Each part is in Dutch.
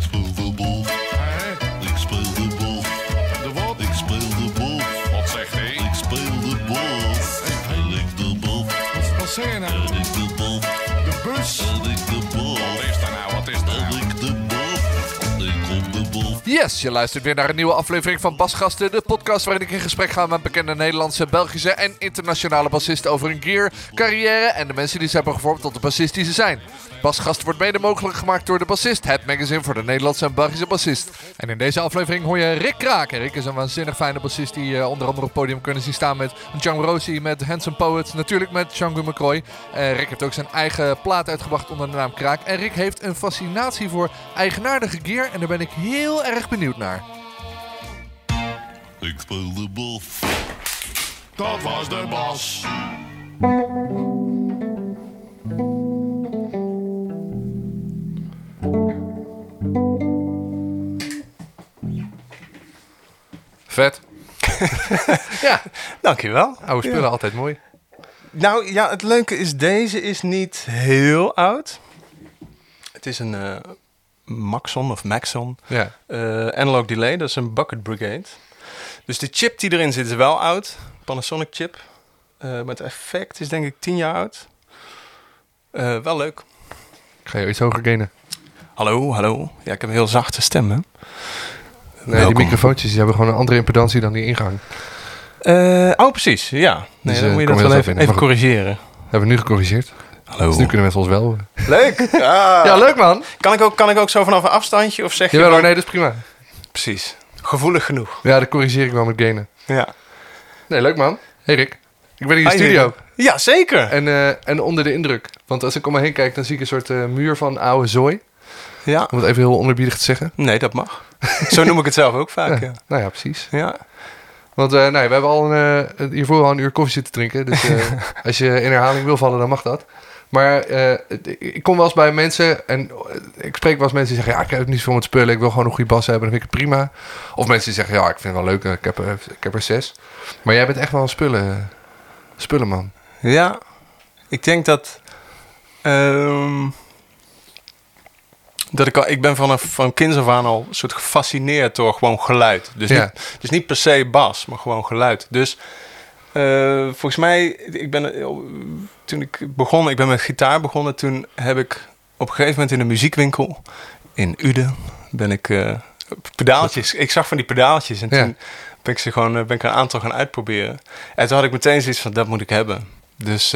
Ik speel de bal. Ik speel de bal. De wat? Ik speel de bal. Wat zegt hij? Ik speel de bal. En ik de bal. Wat, wat zeg je nou? En ik de bal. De bus? Yes, je luistert weer naar een nieuwe aflevering van Basgasten, de podcast waarin ik in gesprek ga met bekende Nederlandse, Belgische en internationale bassisten over hun gear, carrière en de mensen die ze hebben gevormd tot de bassist die ze zijn. Basgasten wordt mede mogelijk gemaakt door De Bassist, het magazine voor de Nederlandse en Belgische bassist. En in deze aflevering hoor je Rick Kraak. Rick is een waanzinnig fijne bassist die eh, onder andere op het podium kunnen zien staan met John Rosie, met Handsome Poets, natuurlijk met Django McCoy. Eh, Rick heeft ook zijn eigen plaat uitgebracht onder de naam Kraak. En Rick heeft een fascinatie voor eigenaardige gear en daar ben ik heel erg benieuwd naar. Ik speel de bal. Dat was de bas. Vet. ja, Dankjewel. oude spullen Ja. altijd mooi. Nou ja, het leuke is, deze is niet heel oud. Het is een eh, Maxon of Maxon Ja. eh, analog delay. Dat is een bucket brigade. Dus de chip die erin zit is wel oud. Panasonic chip. Eh, maar het effect is denk ik 10 jaar oud. Eh, wel leuk. Ik ga je iets hoger gainen. Hallo, hallo. Ja, ik heb een heel zachte stem, hè? Nee, die microfoontjes die hebben gewoon een andere impedantie dan die ingang. Oh, precies. Ja. Nee, Dus, dan moet je dat wel even, even corrigeren. Hebben we nu gecorrigeerd. Hallo. Dus nu kunnen mensen ons wel horen. Leuk. Ah. Ja, leuk man. Kan ik, ook, kan ik ook zo vanaf een afstandje of zeg je... Jawel hoor, van- nee, dat is prima. Precies. Gevoelig genoeg. Ja, dat corrigeer ik wel met gainen. Ja. Nee, leuk man. Hey Rick. Ik ben in je Hi, studio. Rick. Ja, zeker. En, eh, en onder de indruk. Want als ik om me heen kijk, dan zie ik een soort eh, muur van oude zooi. Ja. Om het even heel onderbiedig te zeggen. Nee, dat mag. Zo noem ik het zelf ook vaak, ja. Nou ja, precies. Ja. Want eh, nee, we hebben al een, eh, hiervoor al een uur koffie zitten drinken. Dus eh, als je in herhaling wil vallen, dan mag dat. Maar eh, ik kom wel eens bij mensen en eh, ik spreek wel eens mensen die zeggen... ja, ik heb niet zoveel met spullen, ik wil gewoon een goede bas hebben, dan vind ik het prima. Of mensen die zeggen, ja, ik vind het wel leuk, ik heb, er- ik heb er zes. Maar jij bent echt wel een spullen, spullenman. Ja. Ik denk dat... ehm, dat ik, al, ik ben vanaf van kinds af aan al een soort gefascineerd door gewoon geluid. Dus, Ja. niet, dus niet per se bas, maar gewoon geluid. Dus eh, volgens mij, ik ben, eh, toen ik begon, ik ben met gitaar begonnen, toen heb ik op een gegeven moment in een muziekwinkel in Uden, ben ik eh, pedaaltjes, ik zag van die pedaaltjes en Ja. toen ben ik ze gewoon, ben ik een aantal gaan uitproberen. En toen had ik meteen zoiets van, dat moet ik hebben. Dus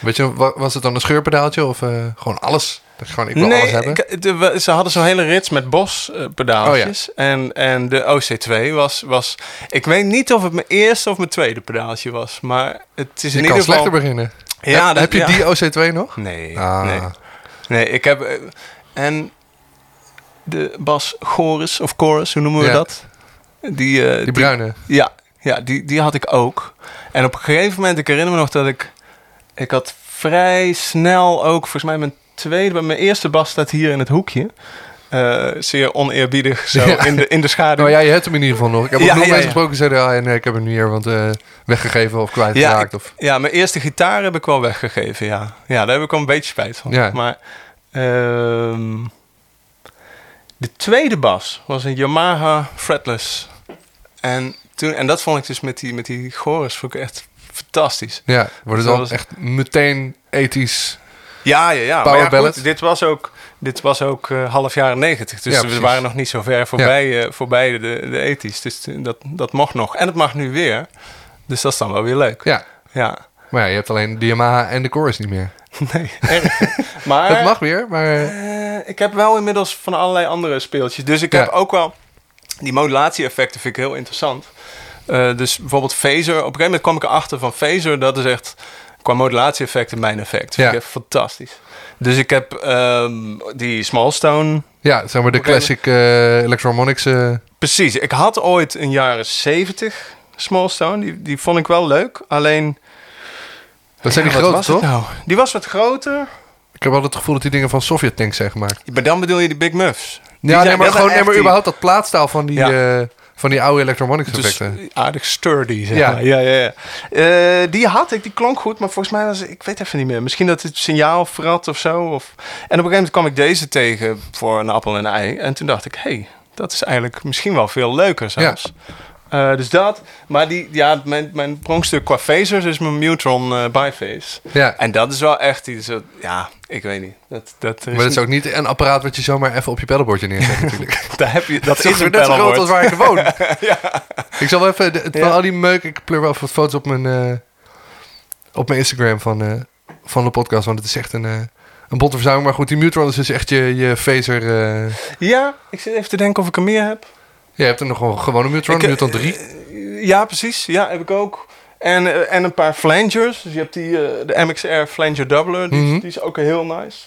Weet je, wa- was het dan een scheurpedaaltje of gewoon alles? Dat je gewoon, ik wil alles hebben? de- ze hadden zo'n hele rits met bos eh, pedaaltjes. en, en de OC2 was, was... Ik weet niet of het mijn eerste of mijn tweede pedaaltje was. Maar het is je in kan ieder slechter geval... beginnen. Ja, heb, dat- heb je ja. die OC2 nog? Nee, Ah. nee. Nee, ik heb... eh, En de bas chorus of chorus, hoe noemen we Ja. dat? Die, eh, Die bruine. ja, ja die, die had ik ook. En op een gegeven moment, ik herinner me nog dat ik... Ik had vrij snel ook, volgens mij mijn tweede... Mijn eerste bas staat hier in het hoekje. Eh, zeer oneerbiedig, zo Ja. in, de, in de schaduw. Nou ja, je hebt hem in ieder geval nog. Ik heb ook Ja, nog ja, mensen ja. gesproken die zeiden... Ah, nee, ik heb hem nu hier want, eh, weggegeven of kwijtgeraakt. of... ja, mijn eerste gitaar heb ik wel weggegeven, ja. Ja, daar heb ik wel een beetje spijt van. Ja. Maar ehm, de tweede bas was een Yamaha fretless. En, toen, en dat vond ik dus met die, met die chorus vond ik echt fantastisch. Ja, wordt het dan was- echt meteen ethisch. Ja, ja, ja. Power maar ja, goed, dit was ook, dit was ook eh, half jaren negentig. Dus Ja, we waren nog niet zo ver voorbij, eh, voorbij de, de ethisch. Dus eh, dat, dat mocht nog. En het mag nu weer. Dus dat is dan wel weer leuk. Ja, Ja. maar ja, je hebt alleen de Yamaha en de chorus niet meer. Nee. Maar Dat mag weer, maar... ik heb wel inmiddels van allerlei andere speeltjes. Dus ik heb ook wel... Die modulatie-effecten vind ik heel interessant. Dus bijvoorbeeld phaser. Op een gegeven moment kwam ik erachter van phaser. Dat is echt qua modulatie-effecten mijn effect. Vind Ja. ik echt fantastisch. Dus ik heb ehm, die Smallstone Ja, zeg maar de classic eh Electroharmonics... eh, Precies. Ik had ooit een jaren 70 Smallstone. Die, die vond ik wel leuk. Alleen... dat zijn Ja, die grote, toch? Nou? Die was wat groter. Ik heb altijd het gevoel dat die dingen van Sovjet tanks zijn gemaakt. Maar dan bedoel je die Big Muffs. Die Ja, nee, maar gewoon nee, maar überhaupt dat plaatstaal van die, Ja. eh, Van die oude electromonics Dus effecten. aardig sturdy, zeg Ja. maar. Ja, ja, ja. Eh, die had ik, die klonk goed, maar volgens mij was ik weet even niet meer. Misschien dat het signaal verrat of zo. Of... En op een gegeven moment kwam ik deze tegen voor een appel en een ei. En toen dacht ik, hé, hey, dat is eigenlijk misschien wel veel leuker zelfs. Eh, dus dat, maar die, ja, mijn, mijn pronkstuk qua phasers is mijn Mutron eh biface. ja. En dat is wel echt iets, wat- ja, ik weet niet. Dat, dat is Maar dat is ook niet een apparaat wat je zomaar even op je pedalboardje neerzet natuurlijk. daar heb je, dat Het is is weer een net zo groot als waar ik woon. Ik zal wel even, de- van Ja. al die meuk, ik pleur wel wat foto's op mijn, eh, op mijn Instagram van, van de podcast. Want het is echt een, een botte verzameling. Maar goed, die Mutron is dus echt je, je phaser. Ja, ik zit even te denken of ik er meer heb. Je hebt er nog een gewone Mutron, Ik, eh, Mutron 3. eh, Ja, precies. Ja, heb ik ook. En, eh, en een paar flangers. Dus je hebt die, de MXR Flanger Doubler. Die, Mhm. die is ook heel nice.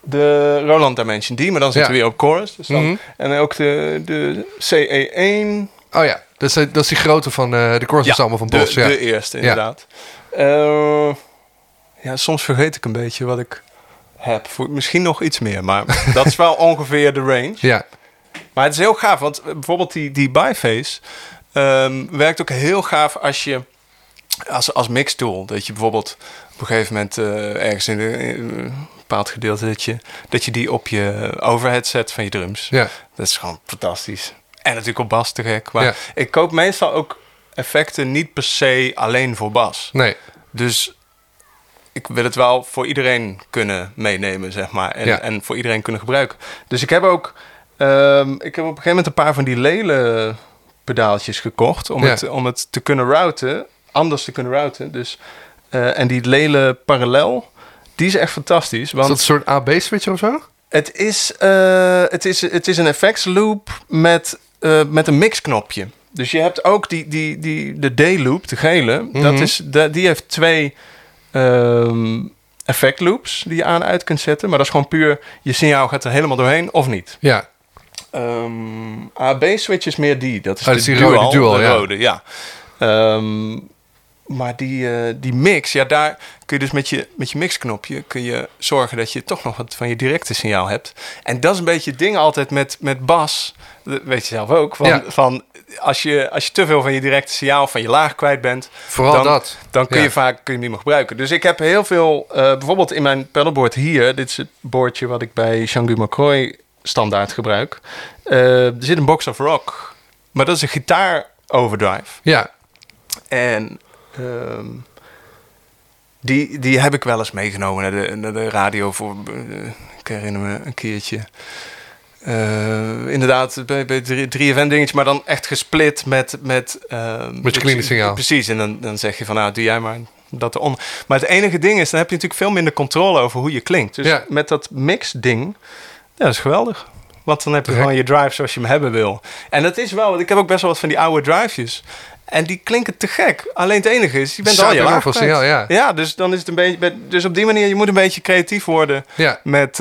De Roland Dimension D, maar dan zitten Ja. we weer op chorus. Dus dan, Mhm. En ook de, de CE1. Oh ja, dat is, dat is die grote van de Chorus Ensemble van de, Bos. ja. de eerste inderdaad. Eh, ja, soms vergeet ik een beetje wat ik heb. Voor, misschien nog iets meer, maar dat is wel ongeveer de range. ja. Maar het is heel gaaf, want eh, bijvoorbeeld die, die biface ehm, werkt ook heel gaaf als je als, als mixtool. Dat je bijvoorbeeld op een gegeven moment eh, ergens in, de, in een bepaald gedeelte dat je, dat je die op je overhead zet van je drums. Ja. Dat is gewoon fantastisch. En natuurlijk op bas te gek. Maar Ja. ik koop meestal ook effecten niet per se alleen voor bas. Nee, Dus ik wil het wel voor iedereen kunnen meenemen, zeg maar. En, Ja. en voor iedereen kunnen gebruiken. Dus ik heb ook... ehm, ik heb op een gegeven moment een paar van die lele pedaaltjes gekocht... om, Ja. het, om het te kunnen routen, anders te kunnen routen. Dus, eh, en die lele parallel, die is echt fantastisch. is Want dat een soort AB-switch of zo? het, is, eh, het, is, het is een effectsloop met, eh, met een mixknopje. Dus je hebt ook die, die, die, de D-loop, de gele. dat Mhm. is, de, die heeft twee ehm effectloops die je aan en uit kunt zetten. Maar dat is gewoon puur, je signaal gaat er helemaal doorheen of niet. Ja. Ehm, AB-switch is meer die. Dat is Oh, de is die dual, rode, dual, de ja. rode, ja. Ehm, maar die, eh, die mix, ja, daar kun je dus met je, met je mixknopje kun je zorgen dat je toch nog wat van je directe signaal hebt. En dat is een beetje het ding altijd met, met bas. Dat weet je zelf ook. Van, Ja. van als, je, als je te veel van je directe signaal, van je laag kwijt bent, Vooral dan, dat. dan kun Ja. je vaak kun je hem niet meer gebruiken. Dus ik heb heel veel, eh, bijvoorbeeld in mijn pedalboard hier, dit is het boordje wat ik bij Jean-Guy McCroy standaard gebruik. Eh, er zit een box of rock, maar dat is een gitaar overdrive. Ja. En ehm, die, die heb ik wel eens meegenomen naar de, naar de radio voor. eh, ik herinner me een keertje. eh, inderdaad, bij, bij 3FM dingetje, maar dan echt gesplit met... Met, ehm, Met je clean signaal. Precies, en dan, dan zeg je van, nou, doe jij maar dat eronder. Maar het enige ding is, dan heb je natuurlijk veel minder controle over hoe je klinkt. Dus Ja. met dat mix-ding, ja, dat is geweldig. Want dan heb je gewoon je drive zoals je hem hebben wil. En dat is wel, want ik heb ook best wel wat van die oude drivejes. En die klinken te gek. Alleen het enige is, je bent al je laag signaal, ja. Ja, dus dan is het een beetje... Dus op die manier, je moet een beetje creatief worden Ja. met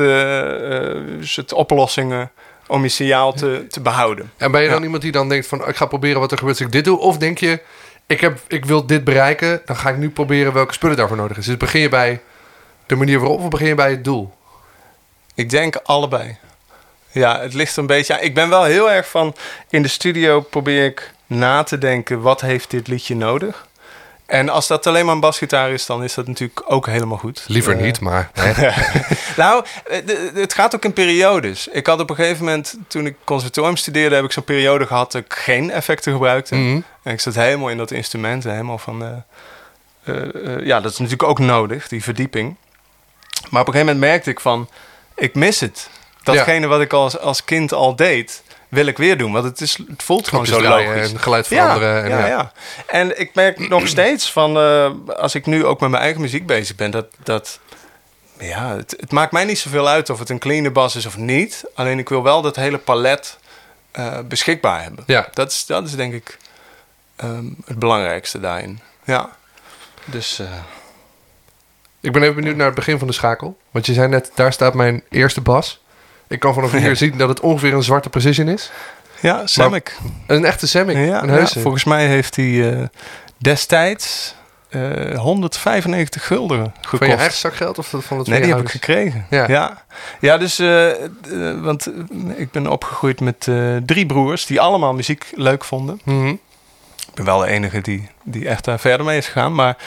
soort oplossingen om je signaal te, te behouden. En ben je dan Ja. iemand die dan denkt van... ik ga proberen wat er gebeurt als ik dit doe? Of denk je, ik, heb, ik wil dit bereiken... dan ga ik nu proberen welke spullen daarvoor nodig is. Dus begin je bij de manier waarop... of begin je bij het doel? Ik denk allebei. Ja, het ligt een beetje... Ik ben wel heel erg van... In de studio probeer ik na te denken... wat heeft dit liedje nodig? En als dat alleen maar een basgitaar is... dan is dat natuurlijk ook helemaal goed. Liever Eh, niet, maar... Nou, eh, het gaat ook in periodes. Ik had op een gegeven moment, toen ik conservatorium studeerde, heb ik zo'n periode gehad dat ik geen effecten gebruikte. Mhm. En ik zat helemaal in dat instrument, en helemaal van. eh, ja, dat is natuurlijk ook nodig, die verdieping. Maar op een gegeven moment merkte ik van, ik mis het. Datgene wat ik als, als kind al deed, wil ik weer doen. Want het, is, het voelt gewoon zo logisch. en geluid veranderen. Ja, en, ja, ja. En ik merk nog steeds van, eh, als ik nu ook met mijn eigen muziek bezig ben, dat, dat ja, het, het maakt mij niet zoveel uit of het een clean bas is of niet. Alleen ik wil wel dat hele palet eh, beschikbaar hebben. Ja. Dat, is, dat is denk ik ehm, het belangrijkste daarin. Ja. Dus eh, Ik ben even benieuwd naar het begin van de schakel. Want je zei net, daar staat mijn eerste bas. Ik kan vanaf hier zien dat het ongeveer een zwarte precision is. ja, Samick. Een echte Semic, Ja, een ja, heuse. volgens mij heeft hij eh, destijds eh, 195 gulden gekost. Van je eigen zakgeld of van het Nee, die heb ik gekregen. Ja. Ja, ja. dus, eh, eh, want eh, ik ben opgegroeid met eh, drie broers die allemaal muziek leuk vonden. Mhm. Ik ben wel de enige die, die echt daar verder mee is gegaan. Maar eh,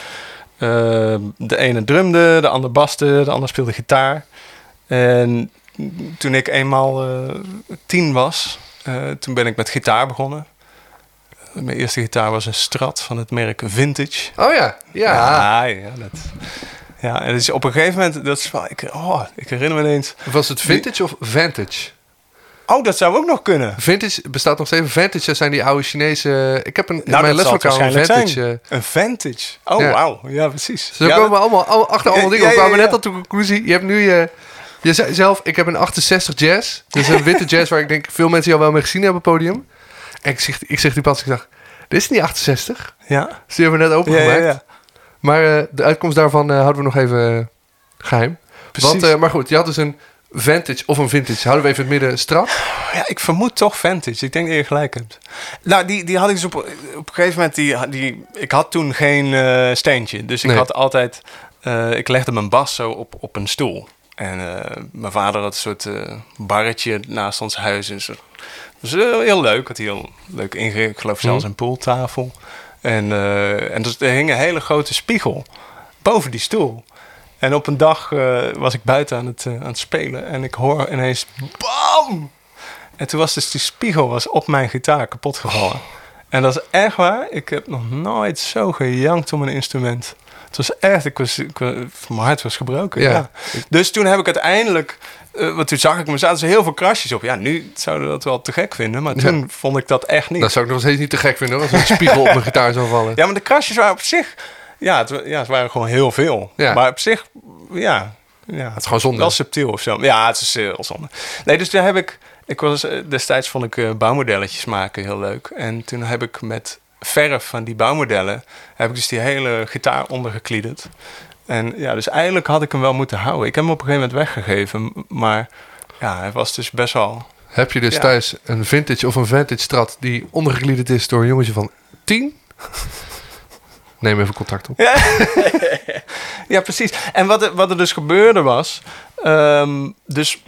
de ene drumde, de ander baste, de ander speelde gitaar. En toen ik eenmaal eh, tien was, eh, toen ben ik met gitaar begonnen. Mijn eerste gitaar was een Strat van het merk Vintage. Oh ja, ja. Ja, ja, dat. Ja, en dus op een gegeven moment, dat is wel, ik, oh, ik herinner me ineens. Was het vintage of vantage? Oh, dat zou ook nog kunnen. Vintage bestaat nog steeds. Vantage dat zijn die oude Chinese... Ik heb een, in Nou, mijn zal het leslokaal een vintage... zijn. eh, Een vintage. Oh, Ja. wauw. Ja, precies. Zo ja, komen we allemaal al- achter allemaal Ja, dingen. We ja, ja, kwamen ja. net tot de conclusie. Je hebt nu je... Je zei zelf, ik heb een 68 jazz. Dus een witte jazz waar ik denk veel mensen jou wel mee gezien hebben op het podium. En ik zeg, ik zeg die pas, ik dacht, dit is niet 68. Ja, Dus die hebben we net ja, opengemaakt. ja, ja. Maar eh, de uitkomst daarvan eh, houden we nog even eh, geheim. Precies. Want, maar goed, je had dus een vantage of een vintage. Houden we even het midden strak. Ja, ik vermoed toch vintage. Ik denk dat je gelijk hebt. Nou, die, die had ik dus op, op een gegeven moment... Die, die, ik had toen geen eh, steentje. Dus ik Nee. had altijd... eh, ik legde mijn bas zo op, op een stoel. En eh, mijn vader had een soort barretje naast ons huis. En zo. Dat was heel, heel leuk. Had hij heel leuk ingericht. Ik geloof zelfs Mhm. een pooltafel. En, en dus, er hing een hele grote spiegel boven die stoel. En op een dag eh, was ik buiten aan het, eh, aan het spelen. En ik hoor ineens... BAM! En toen was dus die spiegel was op mijn gitaar kapot gevallen. En dat is echt waar. Ik heb nog nooit zo gejankt om een instrument. Het was echt, ik was, ik mijn hart was gebroken. Ja. Ja. Dus toen heb ik uiteindelijk, eh, want toen zag ik me, zaten ze heel veel krasjes op. Ja, nu zouden we dat wel te gek vinden, maar toen vond ik dat echt niet. Dat zou ik nog steeds niet te gek vinden hoor, als een spiegel op mijn gitaar zou vallen. Ja, maar de krasjes waren op zich, ja, het, ja, het waren gewoon heel veel. Ja. Maar op zich, ja, ja, Het is gewoon zonde. wel subtiel of zo. Ja, het is heel zonde. Nee, dus daar heb ik... Ik was, eh, destijds vond ik eh, bouwmodelletjes maken heel leuk. En toen heb ik met verf van die bouwmodellen... heb ik dus die hele gitaar ondergekliederd. En ja, dus eigenlijk had ik hem wel moeten houden. Ik heb hem op een gegeven moment weggegeven. Maar ja, hij was dus best wel... Heb je dus Ja. thuis een vintage of een vantage strat die ondergekliederd is door een jongetje van 10? Neem even contact op. Ja, precies. En wat er, wat er dus gebeurde was... ehm, dus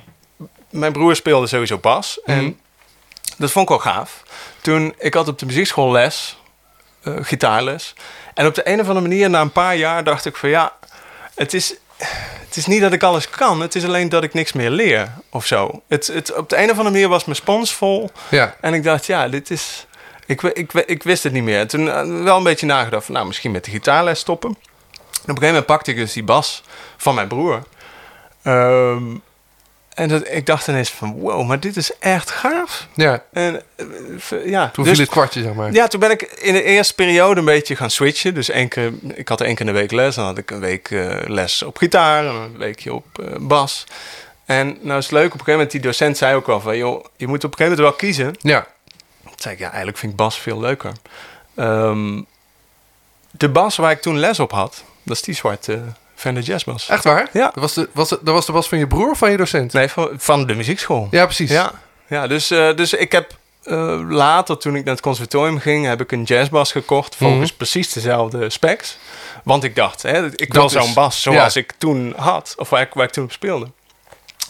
mijn broer speelde sowieso bas. Mhm. En dat vond ik wel gaaf. Toen, ik had op de muziekschool les, eh, gitaarles. En op de een of andere manier, na een paar jaar, dacht ik van ja, het is, het is niet dat ik alles kan. Het is alleen dat ik niks meer leer of zo. Het, het, op de een of andere manier was mijn spons vol. Ja, En ik dacht, ja, dit is... Ik, ik, ik wist het niet meer. En Toen eh, wel een beetje nagedacht van, nou, misschien met de gitaarles stoppen. En op een gegeven moment pakte ik dus die bas van mijn broer. Ehm, en dat, ik dacht ineens van, wow, maar dit is echt gaaf. ja. En eh, ja, Toen dus- viel het kwartje, zeg maar. ja, toen ben ik in de eerste periode een beetje gaan switchen. Dus één keer, ik had één keer in de week les. Dan had ik een week eh, les op gitaar en een weekje op bas. En nou is het leuk, op een gegeven moment, die docent zei ook wel van... joh, je moet op een gegeven moment wel kiezen. Ja, zei ik, ja, eigenlijk vind ik bas veel leuker. Ehm, de bas waar ik toen les op had, dat is die zwarte Fender Jazzbas. echt waar? Ja. Dat was, de, was, de, dat was de bas van je broer of van je docent? Nee, van, van de muziekschool. Ja, precies. Ja, ja dus, eh, dus ik heb eh, later, toen ik naar het conservatorium ging, heb ik een jazzbas gekocht. Volgens precies dezelfde specs. Want ik dacht, hè, ik wil Dat zo'n bas zoals ja. ik toen had. Of waar ik, waar ik toen op speelde.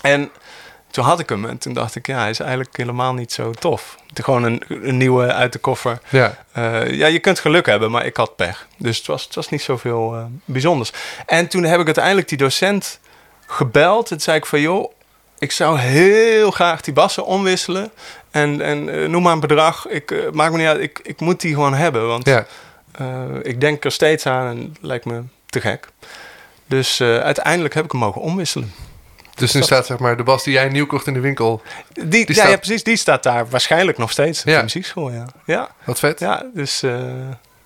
En toen had ik hem en toen dacht ik, ja, hij is eigenlijk helemaal niet zo tof. Het is Gewoon een, een nieuwe uit de koffer. Ja. Eh, ja, je kunt geluk hebben, maar ik had pech. Dus het was, het was niet zoveel eh bijzonders. En toen heb ik uiteindelijk die docent gebeld. En zei ik van, joh, ik zou heel graag die bassen omwisselen. En, en eh, noem maar een bedrag. Ik, maakt me niet uit, ik, ik moet die gewoon hebben. Want ja. ik denk er steeds aan en het lijkt me te gek. Dus uiteindelijk heb ik hem mogen omwisselen. Dus nu staat zeg maar de bas die jij nieuw kocht in de winkel. Die, ja, staat- ja, precies. Die staat daar waarschijnlijk nog steeds op Ja. de muziekschool. Ja, ja. Wat vet. Ja, dus, eh,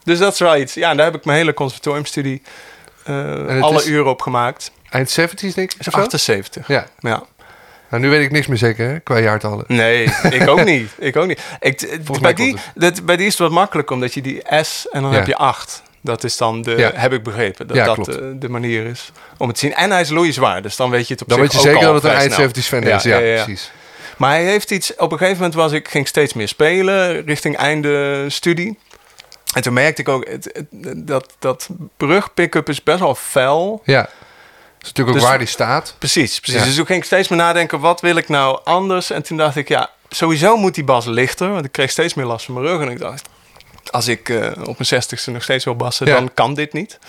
dus dat is wel iets. Ja, daar heb ik mijn hele conservatoriumstudie eh, alle is- uren op gemaakt. Eind 70's denk ik. Is of zo? 78. Ja. Ja. Nou, nu weet ik niks meer zeker hè, qua jaartallen. Nee, ik ook niet. Ik ook niet. Ik, bij, die, dat, bij die is het wat makkelijk, omdat je die S en dan Ja. heb je 8. Dat is dan de, Ja. heb ik begrepen, dat Ja, dat klopt. eh, de manier is om het te zien. En hij is loeizwaar, dus dan weet je het op Dan zich weet je zeker dat het een vrij eind snel. 70's fan is. Ja, precies. Maar hij heeft iets, op een gegeven moment was ik, ging ik steeds meer spelen richting einde studie. En toen merkte ik ook, het, het- dat, dat brug-pick-up is best wel fel. Ja. Dat is natuurlijk ook Dus- waar die staat. Precies, precies. Ja. Dus toen ging ik steeds meer nadenken, wat wil ik nou anders? En toen dacht ik, ja, sowieso moet die bas lichter. Want ik kreeg steeds meer last van mijn rug. En ik dacht, als ik eh, op mijn zestigste nog steeds wil bassen, Ja. dan kan dit niet.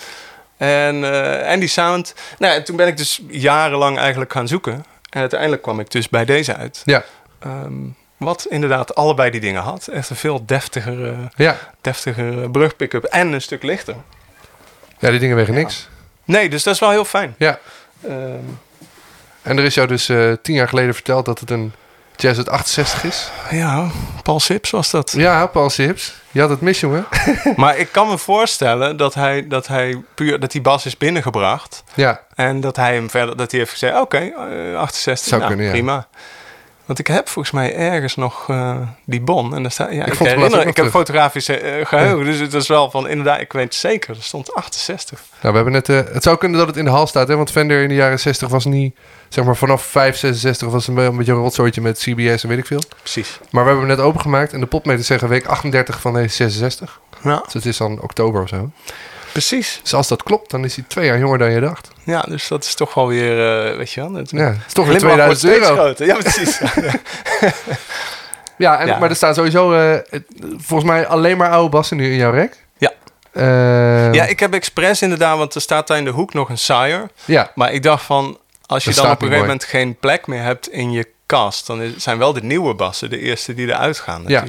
En, eh, en die sound... Nou, toen ben ik dus jarenlang eigenlijk gaan zoeken. En uiteindelijk kwam ik dus bij deze uit. Ja. Ehm, wat inderdaad allebei die dingen had. Echt een veel deftiger, eh, Ja. deftiger brugpick-up en een stuk lichter. Ja, die dingen wegen niks. Nee, dus dat is wel heel fijn. Ja. Ehm, En er is jou dus tien jaar geleden verteld dat het een Jazz uit 68 is. ja, Paul Sips was dat. Ja, Paul Sips. Je had het mis, jongen. Maar ik kan me voorstellen dat hij, dat hij puur dat die bas is binnengebracht. Ja. En dat hij hem verder, dat hij heeft gezegd: Oké, eh, 68, Zou nou, kunnen, ja. prima. Want ik heb volgens mij ergens nog eh, die bon. En daar staat, ja, ik, herinner, ik heb fotografische eh, geheugen. Dus het is wel van inderdaad, ik weet zeker, er stond 68. Nou, we hebben net... eh, het zou kunnen dat het in de hal staat, hè? Want Fender in de jaren 60 was niet... Zeg maar vanaf 5, 66 was het een beetje een rotzooitje met CBS en weet ik veel. Precies. Maar we hebben hem net opengemaakt en de popmeters zeggen week 38 van deze 66. Ja, Dus het is dan oktober of zo. Precies. Dus als dat klopt, dan is hij twee jaar jonger dan je dacht. Ja, dus dat is toch wel weer, eh, weet je wel. Het, Ja, het is toch weer glimlach wordt 2000 steeds euro. groter. Ja, precies. Ja, en, Ja. maar er staan sowieso eh, volgens mij alleen maar oude bassen nu in jouw rek. Ja. Eh, ja, ik heb expres inderdaad, want er staat daar in de hoek nog een Sire. ja. Maar ik dacht van, als je Dat dan op een gegeven moment geen plek meer hebt in je kast, dan is- zijn wel de nieuwe bassen de eerste die eruit gaan Ja.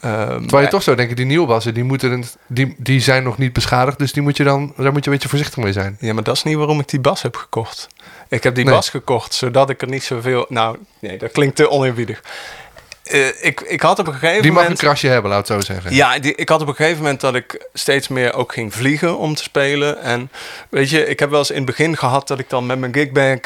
Ehm, Terwijl je toch zou denken, die nieuwe bassen, die, moeten, die, die zijn nog niet beschadigd. Dus die moet je dan, daar moet je een beetje voorzichtig mee zijn. Ja, maar dat is niet waarom ik die bas heb gekocht. Ik heb die Nee. bas gekocht zodat ik er niet zoveel... Nou, nee, dat klinkt te oneerbiedig. Eh, ik, ik had op een gegeven Die mag een moment... krasje hebben, laat het zo zeggen. Ja, die, ik had op een gegeven moment dat ik steeds meer ook ging vliegen om te spelen. En weet je, ik heb wel eens in het begin gehad dat ik dan met mijn gigbag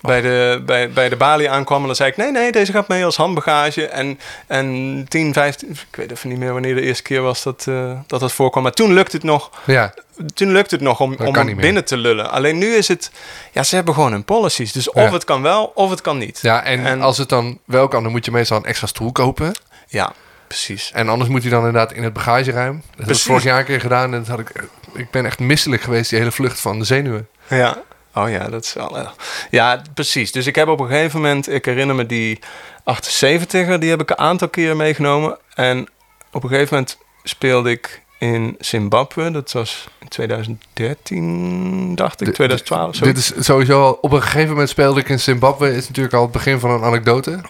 bij, de, bij, bij de balie aankwam. En dan zei ik, nee, nee, deze gaat mee als handbagage. En, en 10, 15, ik weet even niet meer wanneer de eerste keer was dat, eh, dat dat voorkwam. Maar toen lukte het nog, Ja, toen lukte het nog om, om hem binnen te lullen. Alleen nu is het, ja, ze hebben gewoon hun policies. Dus of Ja. het kan wel, of het kan niet. ja en, En- als het dan wel kan, dan moet je meestal een extra stoel kopen. Ja, precies. En anders moet hij dan inderdaad in het bagageruim. Dat heb ik vorig jaar een keer gedaan. En dat had ik, ik ben echt misselijk geweest, die hele vlucht van de zenuwen. Ja. Oh ja, dat is wel. erg. Ja, precies. Dus ik heb op een gegeven moment, ik herinner me die 78er, die heb ik een aantal keer meegenomen. En op een gegeven moment speelde ik in Zimbabwe. Dat was in 2013, dacht ik, Dit- 2012. zo. Dit is sowieso al, op een gegeven moment speelde ik in Zimbabwe. Is natuurlijk al het begin van een anekdote.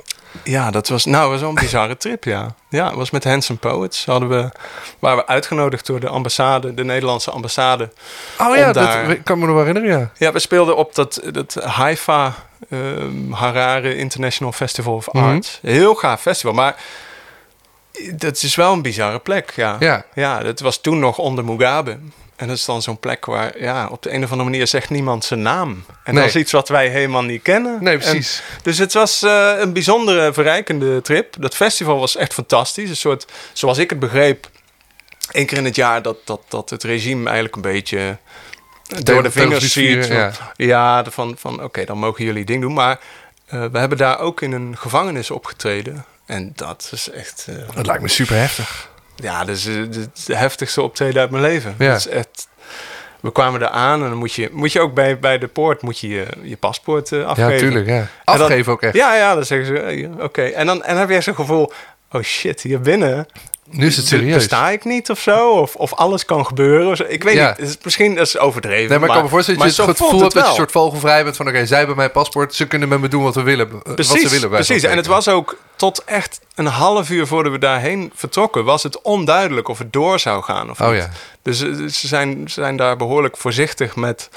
Ja, dat was, nou, was wel een bizarre trip, ja. Ja, het was met Handsome Poets. Hadden we, waren we uitgenodigd door de ambassade, de Nederlandse ambassade. Oh ja, dat kan me nog wel herinneren, ja. Ja, we speelden op dat, dat Haifa ehm, Harare International Festival of Mhm. Arts. Heel gaaf festival, maar dat is wel een bizarre plek, ja. Ja. Ja, dat was toen nog onder Mugabe. En dat is dan zo'n plek waar, ja, op de een of andere manier zegt niemand zijn naam. En Nee. dat is iets wat wij helemaal niet kennen. Nee, En- precies. dus het was eh, een bijzondere, verrijkende trip. Dat festival was echt fantastisch. Een soort, zoals ik het begreep, één keer in het jaar dat, dat, dat het regime eigenlijk een beetje door de vingers ziet. ja. Van, van oké, dan mogen jullie ding doen. Maar eh, we hebben daar ook in een gevangenis opgetreden. En dat is echt... eh, Dat lijkt me super heftig. ja, dat is eh, de, de heftigste optreden uit mijn leven. Ja. Dat is echt... We kwamen daar aan en dan moet je, moet je ook bij, bij de poort moet je, je, je paspoort eh, afgeven. Ja, tuurlijk, ja. Dan- Afgeven ook echt. Ja, ja, dan zeggen ze, eh, oké. En, dan, en dan heb je echt zo'n gevoel, oh shit, hier binnen Nu is het serieus. besta ik niet of zo. Of, of alles kan gebeuren. Ik weet Ja. niet, het is, misschien dat is overdreven. Nee, maar ik kan me voorstellen dat je maar het gevoel voelt hebt dat je een soort vogelvrij bent van... oké, zij hebben mijn paspoort, ze kunnen met me doen wat we willen. eh, Precies, wat ze willen. precies. En het was ook tot echt een half uur voordat we daarheen vertrokken... was het onduidelijk of het door zou gaan of Oh niet. ja. Dus eh, ze zijn, ze zijn daar behoorlijk voorzichtig met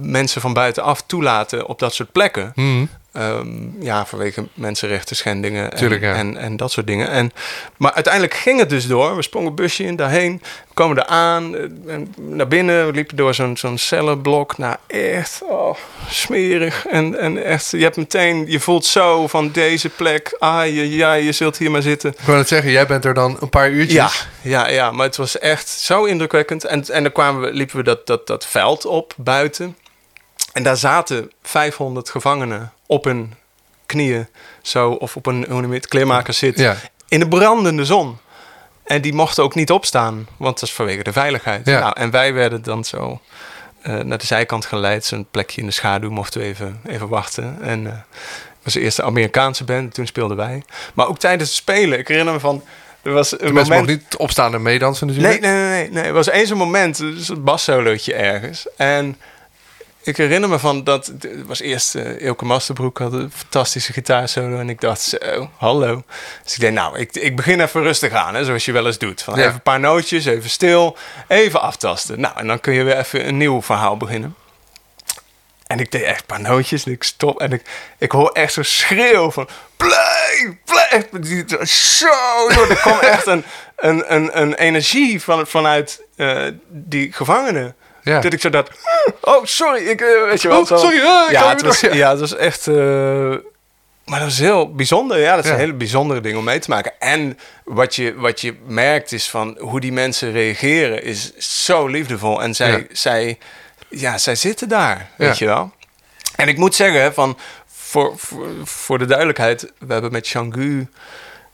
mensen van buitenaf toelaten op dat soort plekken. Mhm. Ehm, ja, vanwege mensenrechten schendingen en, Tuurlijk, ja. en, en dat soort dingen. En, maar uiteindelijk ging het dus door. We sprongen een busje in, daarheen. We komen er aan, eh, naar binnen. We liepen door zo'n zo'n cellenblok. Nou, echt oh, smerig. En, en echt, je hebt meteen, je voelt zo van deze plek. Ah, je, ja, je zult hier maar zitten. Ik wou net zeggen, jij bent er dan een paar uurtjes. Ja, ja, ja, maar het was echt zo indrukwekkend. En, en dan kwamen we, liepen we dat, dat, dat veld op buiten. En daar zaten 500 gevangenen op hun knieën. Zo, of op een, hoe noem je het, kleermaker zit. Ja. In de brandende zon. En die mochten ook niet opstaan, want dat is vanwege de veiligheid. Ja. Nou, en wij werden dan zo eh, naar de zijkant geleid. Zo'n plekje in de schaduw mochten we even, even wachten. En het was eerst de Amerikaanse band, toen speelden wij. Maar ook tijdens het spelen, ik herinner me van... Er was een De mensen moment... mogen niet opstaan en meedansen Nee, natuurlijk. nee, nee, nee, nee. Er was eens een moment, dus een bassolootje ergens. En ik herinner me van dat, het was eerst eh Ilke Masterbroek had een fantastische gitaarsolo. En ik dacht, zo, hallo. Dus ik denk, nou, ik, ik begin even rustig aan, hè, zoals je wel eens doet. Van Ja. Even een paar nootjes, even stil, even aftasten. Nou, en dan kun je weer even een nieuw verhaal beginnen. En ik deed echt een paar nootjes en ik stop. En ik, ik hoor echt zo'n schreeuw van... Blijf. Die- Zo, joh, er kwam echt een, een, een, een energie van, vanuit eh, die gevangenen. Ja. Dat ik zo dat... Oh, sorry, ik... eh, weet je wel, Oh, zo. sorry, ik ga ja, het was, door, ja. ja, het was echt... eh, maar dat is heel bijzonder. Ja, dat is Ja. een hele bijzondere ding om mee te maken. En wat je, wat je merkt is van hoe die mensen reageren is zo liefdevol. En zij, Ja. zij, ja, zij zitten daar, Ja. weet je wel. En ik moet zeggen, van, voor, voor, voor de duidelijkheid, we hebben met Changu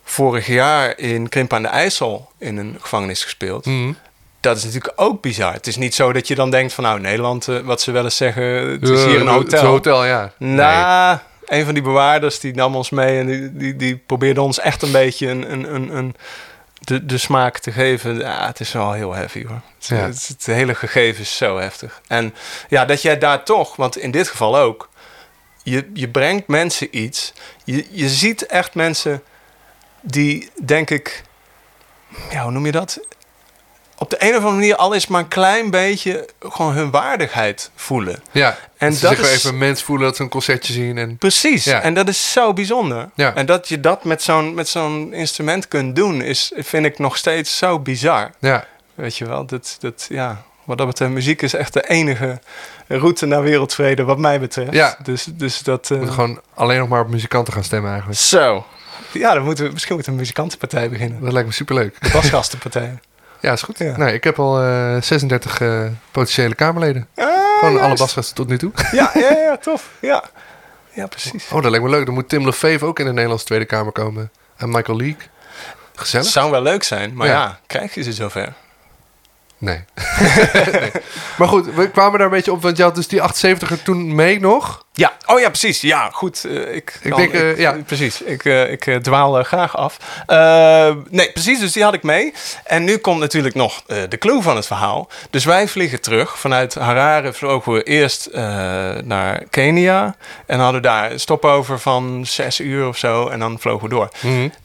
vorig jaar in Krimp aan de IJssel in een gevangenis gespeeld. Mhm. Dat is natuurlijk ook bizar. Het is niet zo dat je dan denkt van nou Nederland, eh, wat ze wel eens zeggen, het is Eh, hier een Het hotel. is een hotel, ja. Nou, een van die bewaarders die nam ons mee en die, die, die probeerde ons echt een beetje een, een, een, een, de, de smaak te geven. Ja, het is wel heel heavy hoor. Het, Ja. het, het hele gegeven is zo heftig. En ja, dat jij daar toch, want in dit geval ook, je, je brengt mensen iets. Je, je ziet echt mensen die, denk ik, ja, hoe noem je dat? Op de een of andere manier, al is maar een klein beetje, gewoon hun waardigheid voelen. Ja, En ze dat zich is- even mens voelen dat ze een concertje zien. En... Precies. Ja. En dat is zo bijzonder. Ja. En dat je dat met zo'n, met zo'n instrument kunt doen, is, vind ik nog steeds zo bizar. Ja, Weet je wel, dat, dat, ja, wat dat betreft, muziek is echt de enige route naar wereldvrede, wat mij betreft. Ja. Dus, dus dat. we eh, moeten gewoon alleen nog maar op muzikanten gaan stemmen eigenlijk. Zo. Ja, dan moeten we misschien met een muzikantenpartij beginnen. Dat lijkt me superleuk. De basgastenpartij. Ja, is goed. Ja. Nou, ik heb al eh, 36 eh, potentiële Kamerleden. Ah, Gewoon alle basgasten tot nu toe. Ja, ja, ja, tof. Ja, ja precies. Oh, dat lijkt me leuk. Dan moet Tim Lefevre ook in de Nederlandse Tweede Kamer komen. En Michael Leake. Gezellig? Het zou wel leuk zijn, maar Ja. ja, krijg je ze zover? Nee. nee. Maar goed, we kwamen daar een beetje op, want je had dus die 78er toen mee nog. Ja, oh ja, precies. Ja, goed. eh, ik Ik denk, eh, ja. Precies. Ik, eh, ik dwaal graag af. Nee, precies. Dus die had ik mee. En nu komt natuurlijk nog de clue van het verhaal. Dus wij vliegen terug. Vanuit Harare vlogen we eerst naar Kenia. En hadden daar een stopover van zes uur of zo. En dan vlogen we door.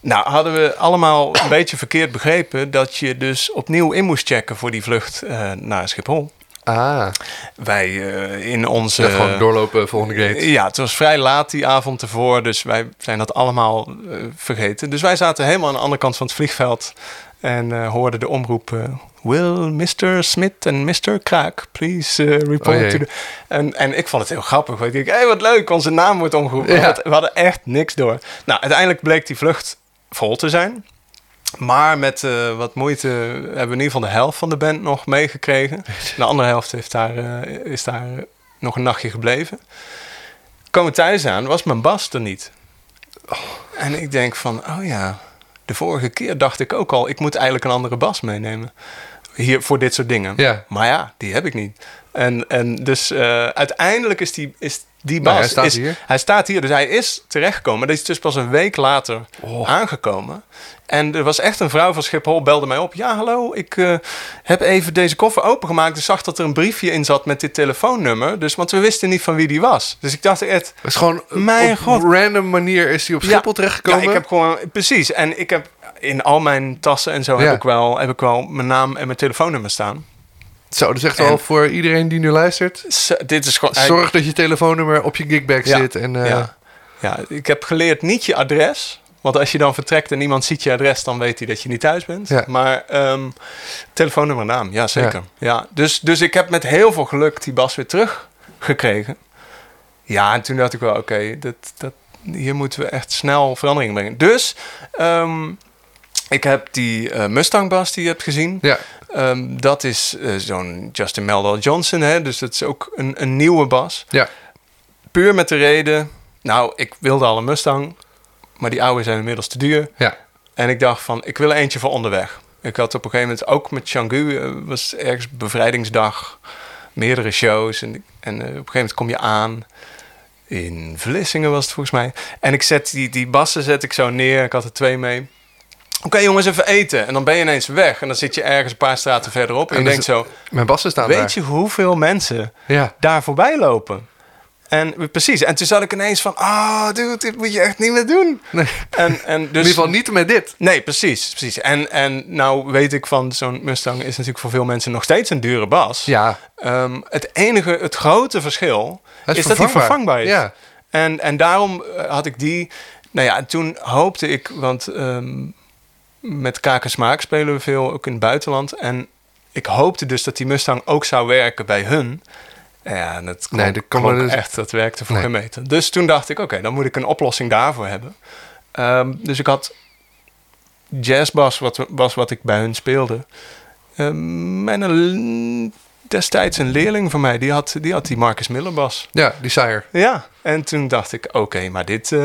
Nou, hadden we allemaal een beetje verkeerd begrepen... dat je dus opnieuw in moest checken voor die vlucht naar Schiphol. Ah, Wij eh, in onze... ja, gewoon doorlopen volgende gate. Ja, het was vrij laat die avond ervoor, dus wij zijn dat allemaal eh, vergeten. Dus wij zaten helemaal aan de andere kant van het vliegveld en eh, hoorden de omroep... eh, Will Mr. Smith en Mr. Kraak please eh, Oh report jee. to the... En, en ik vond het heel grappig. want Ik dacht, hé, wat leuk, onze naam wordt omgeroepen. Ja. We hadden echt niks door. Nou, uiteindelijk bleek die vlucht vol te zijn. Maar met eh, wat moeite hebben we in ieder geval de helft van de band nog meegekregen. De andere helft heeft daar, eh, is daar nog een nachtje gebleven. Komen thuis aan, was mijn bas er niet. En ik denk van, oh ja, de vorige keer dacht ik ook al... ik moet eigenlijk een andere bas meenemen. Hier, voor dit soort dingen. Ja. Maar ja, die heb ik niet. En, en dus eh, uiteindelijk is die, is die bas... Nou, hij staat is, hier. Hij staat hier, dus hij is terechtgekomen. Dat is dus pas een week later Oh. aangekomen. En er was echt een vrouw van Schiphol, belde mij op. Ja, hallo, ik eh, heb even deze koffer opengemaakt. Ik zag dat er een briefje in zat met dit telefoonnummer. Dus, want we wisten niet van wie die was. Dus ik dacht echt... Het is gewoon Mijn op god. random manier is hij op Schiphol terechtgekomen. Ja, ik heb gewoon... Precies. En ik heb in al mijn tassen en zo Ja. heb, ik wel, heb ik wel mijn naam en mijn telefoonnummer staan. Zo, dus echt En- wel voor iedereen die nu luistert. Dit is gewoon... Zorg dat je telefoonnummer op je gigbag Ja. zit. En, eh, ja. ja, ik heb geleerd niet je adres. Want als je dan vertrekt en iemand ziet je adres, dan weet hij dat je niet thuis bent. Ja. Maar ehm, telefoonnummer en naam, ja zeker. Ja. dus, dus ik heb met heel veel geluk die bas weer teruggekregen. Ja, en toen dacht ik wel, oké, dat, dat, hier moeten we echt snel verandering brengen. Dus ehm, ik heb die eh, Mustang bas die je hebt gezien. ja. Ehm, dat is eh, zo'n Justin Meldal Johnson, hè? dus dat is ook een, een nieuwe bas. ja. Puur met de reden, nou, ik wilde al een Mustang, maar die oude zijn inmiddels te duur. Ja. En ik dacht van, ik wil eentje voor onderweg. Ik had op een gegeven moment ook met Changu, eh, was ergens bevrijdingsdag, meerdere shows. En, en op een gegeven moment kom je aan. In Vlissingen was het volgens mij. En ik zet die, die bassen zet ik zo neer. Ik had er twee mee. Oké jongens, even eten. En dan ben je ineens weg. En dan zit je ergens een paar straten verderop. En, En je dus- denkt zo, Mijn bassen staan weet daar. je hoeveel mensen Ja. daar voorbij lopen? En precies. En toen zat ik ineens van, ah, dude, dit moet je echt niet meer doen. Nee. En, en dus, In ieder geval niet met dit. Nee, precies. precies. En, en nou weet ik van, zo'n Mustang is natuurlijk voor veel mensen nog steeds een dure bas. Ja. Ehm, het enige, het grote verschil is, dat hij vervangbaar is. Ja. En, en daarom eh, had ik die. Nou ja, en toen hoopte ik, want ehm, met Kaak en Smaak spelen we veel ook in het buitenland. En ik hoopte dus dat die Mustang ook zou werken bij hun. Ja, en dat klonk, Nee, dat kan klonk dus- echt, dat werkte voor Nee. geen meter. Dus toen dacht ik, oké, dan moet ik een oplossing daarvoor hebben. Ehm, dus ik had jazzbas, wat, was wat ik bij hun speelde. Mijn l- destijds een leerling van mij, die had die, had die Marcus Miller bas. Ja, die Sire. Ja, en toen dacht ik, oké, maar dit, eh,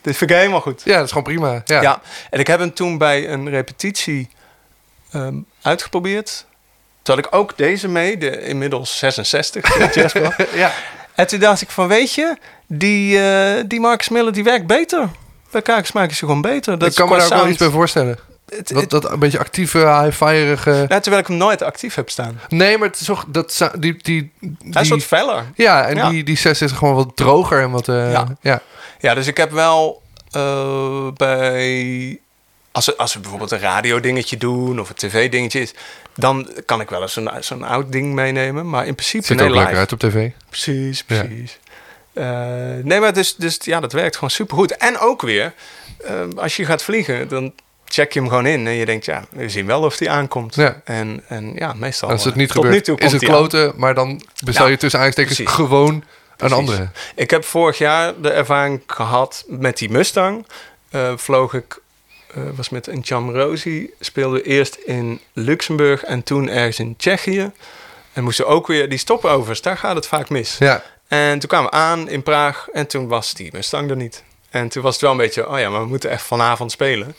dit vind ik helemaal goed. Ja, dat is gewoon prima. Ja. Ja. en ik heb hem toen bij een repetitie ehm, uitgeprobeerd. Toen had ik ook deze mee, de inmiddels 66 de jazzbas. ja. En toen dacht ik van, weet je, die, eh, die Marcus Miller die werkt beter. Bij Kakensmaak is hij gewoon beter. Dat ik kan me daar ook wel iets bij voorstellen. Het- Dat, het- dat een beetje actieve, high-fireige... nou, terwijl ik hem nooit actief heb staan. Nee, maar het is toch... Dat, za- die, die, Hij is wat die, feller. ja, en Ja. Die, die 6 is gewoon wat droger en wat... eh, Ja. ja. Ja, dus ik heb wel eh, bij... Als we, als we bijvoorbeeld een radio-dingetje doen of een tv-dingetje is... dan kan ik wel eens zo'n zo'n oud ding meenemen. Maar in principe... Ziet er nee, ook lekker uit op tv. Precies, Ja. precies. Eh, nee, maar dus, dus ja, dat werkt gewoon supergoed. En ook weer, als je gaat vliegen, dan check je hem gewoon in. En je denkt, ja, we zien wel of die aankomt. Ja. En, en ja, meestal... Als het eh, niet tot nu gebeurt, toe is het aan. kloten. Maar dan bestel Ja, je tussen aanstekens precies. gewoon een andere. Ik heb vorig jaar de ervaring gehad met die Mustang. Eh, vloog ik, eh, was met een Chamrosi, speelde eerst in Luxemburg en toen ergens in Tsjechië. En moesten ook weer die stopovers, daar gaat het vaak mis. Ja. En toen kwamen we aan in Praag en toen was die Mustang er niet. En toen was het wel een beetje, oh ja, maar we moeten echt vanavond spelen.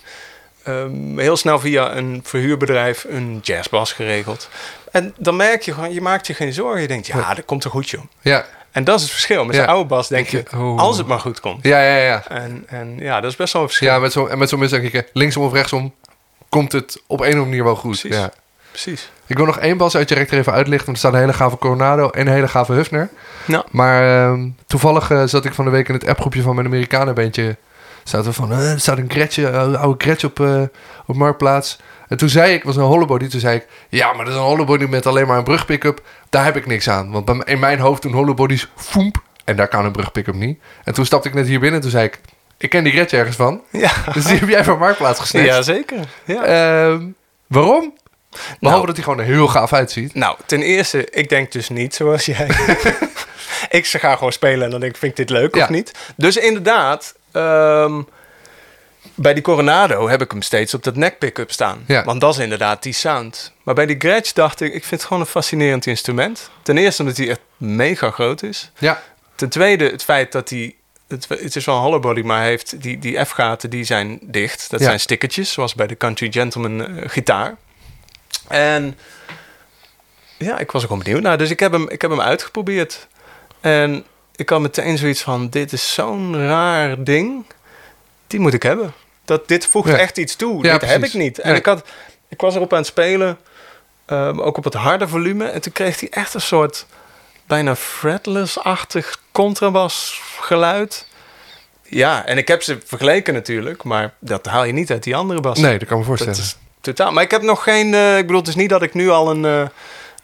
Ehm, heel snel via een verhuurbedrijf een jazzbas geregeld. En dan merk je gewoon, je maakt je geen zorgen. Je denkt, ja, dat komt er goed, joh. Ja. En dat is het verschil. Met Ja. zo'n oude bas denk je, oh. als het maar goed komt. Ja, ja, ja. En, en ja, dat is best wel een verschil. Ja, met zo'n met zo'n mis denk ik, linksom of rechtsom, komt het op een of andere manier wel goed. Precies. Ja. Precies. Ik wil nog één bas uit je rechter even uitlichten, want er staat een hele gave Coronado en een hele gave Hufner. Nou, Maar ehm, toevallig eh, zat ik van de week in het appgroepje van mijn Amerikanenbeentje. Zaten we van, eh, er staat een Gretje, een oude Gretje op, eh, op Marktplaats. En toen zei ik, het was een hollebody, toen zei ik... Ja, maar dat is een hollebody met alleen maar een brugpick-up. Daar heb ik niks aan. Want in mijn hoofd doen hollebodies foemp. En daar kan een brugpick-up niet. En toen stapte ik net hier binnen en toen zei ik... Ik ken die Gretje ergens van. ja. Dus die heb jij van Marktplaats gesneden. ja, zeker. Ja. Ehm, waarom? Behalve Nou. dat hij gewoon er heel gaaf uitziet. Nou, ten eerste, ik denk dus niet zoals jij. ik ga gewoon spelen en dan denk ik, vind ik dit leuk Ja. of niet? Dus inderdaad, ehm, bij die Coronado heb ik hem steeds op dat neck pick-up staan. Ja. Want dat is inderdaad die sound. Maar bij die Gretsch dacht ik, ik vind het gewoon een fascinerend instrument. Ten eerste omdat hij echt mega groot is. Ja, Ten tweede het feit dat hij... Het, het is wel een hollowbody, maar hij heeft die, die F-gaten die zijn dicht. Dat Ja. zijn stickertjes, zoals bij de Country Gentleman eh, gitaar. En ja, ik was er gewoon benieuwd naar. Dus ik heb hem, ik heb hem uitgeprobeerd. En ik had meteen zoiets van, dit is zo'n raar ding. Die moet ik hebben. Dat, dit voegt Ja. echt iets toe. Ja, dit heb ik niet. En ik, had, ik was erop aan het spelen. ehm, ook op het harde volume. En toen kreeg hij echt een soort bijna fretless-achtig contrabas geluid. Ja, en ik heb ze vergeleken natuurlijk. Maar dat haal je niet uit die andere bas. nee, dat kan me Dat voorstellen. is totaal. Maar ik heb nog geen. eh, ik bedoel, het is niet dat ik nu al een, eh,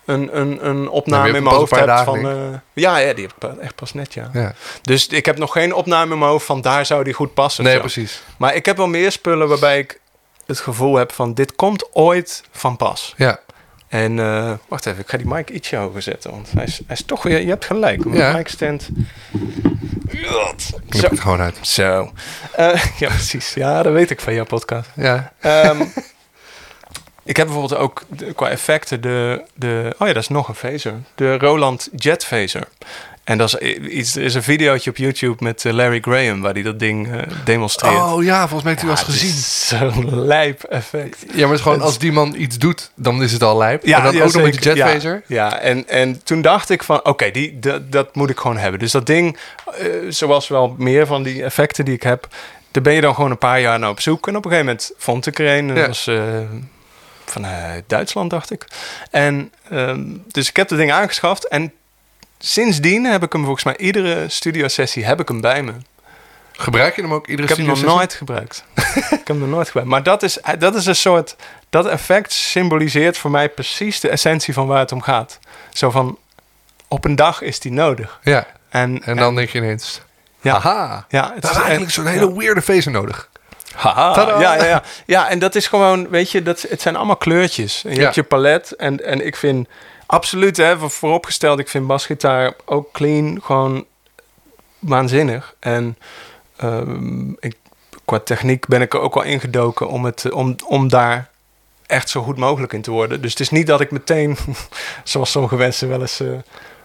een, een, een opname in mijn hebt hoofd pas heb een paar van. eh, ja, ja, die heb ik pa- echt pas net, ja. Ja. Dus ik heb nog geen opname in mijn hoofd van daar zou die goed passen. Nee, zo. precies. Maar ik heb wel meer spullen waarbij ik het gevoel heb van dit komt ooit van pas. Ja. En eh, wacht even, ik ga die mic ietsje hoger zetten, want hij is, hij is toch weer. Je hebt gelijk. Mijn Ja. mic stand. Knip het gewoon uit. Zo. Eh, ja, precies. Ja, dat weet ik van jouw podcast. Ja. Ehm, ik heb bijvoorbeeld ook de- qua effecten de, de... Oh ja, dat is nog een phaser. De Roland Jet Phaser. En dat is iets, er is een videootje op YouTube met eh, Larry Graham waar hij dat ding eh, demonstreert. Oh ja, volgens mij heb ik Ja, het gezien. Zo'n lijp effect. Ja, maar het is gewoon als die man iets doet, dan is het al lijp. en dan ja, ook nog met zeker. jetphaser. Ja, ja. En, en toen dacht ik van, oké, die dat, dat moet ik gewoon hebben. Dus dat ding, eh, zoals wel meer van die effecten die ik heb, daar ben je dan gewoon een paar jaar naar op zoek. En op een gegeven moment vond ik er een. Dat Ja. was vanuit Duitsland, dacht ik. En ehm, dus ik heb dat ding aangeschaft. En sindsdien heb ik hem volgens mij iedere studiosessie heb ik hem bij me. Gebruik je hem ook iedere Ik heb hem nog nooit gebruikt. ik heb hem nog nooit gebruikt. Maar dat is, dat is een soort... Dat effect symboliseert voor mij precies de essentie van waar het om gaat. Zo van, op een dag is die nodig. Ja, En, en dan denk je ineens... Ja. Ja, het dat is eigenlijk zo'n hele weirde phaser nodig. Haha, ja, ja, ja. ja, en dat is gewoon, weet je, dat, het zijn allemaal kleurtjes. En je Ja. hebt je palet. En, en ik vind absoluut, hè, voor- vooropgesteld, ik vind basgitaar ook clean gewoon waanzinnig. En ehm, ik, qua techniek ben ik er ook wel ingedoken om, het, om, om daar echt zo goed mogelijk in te worden. Dus het is niet dat ik meteen, zoals sommige mensen wel eens eh,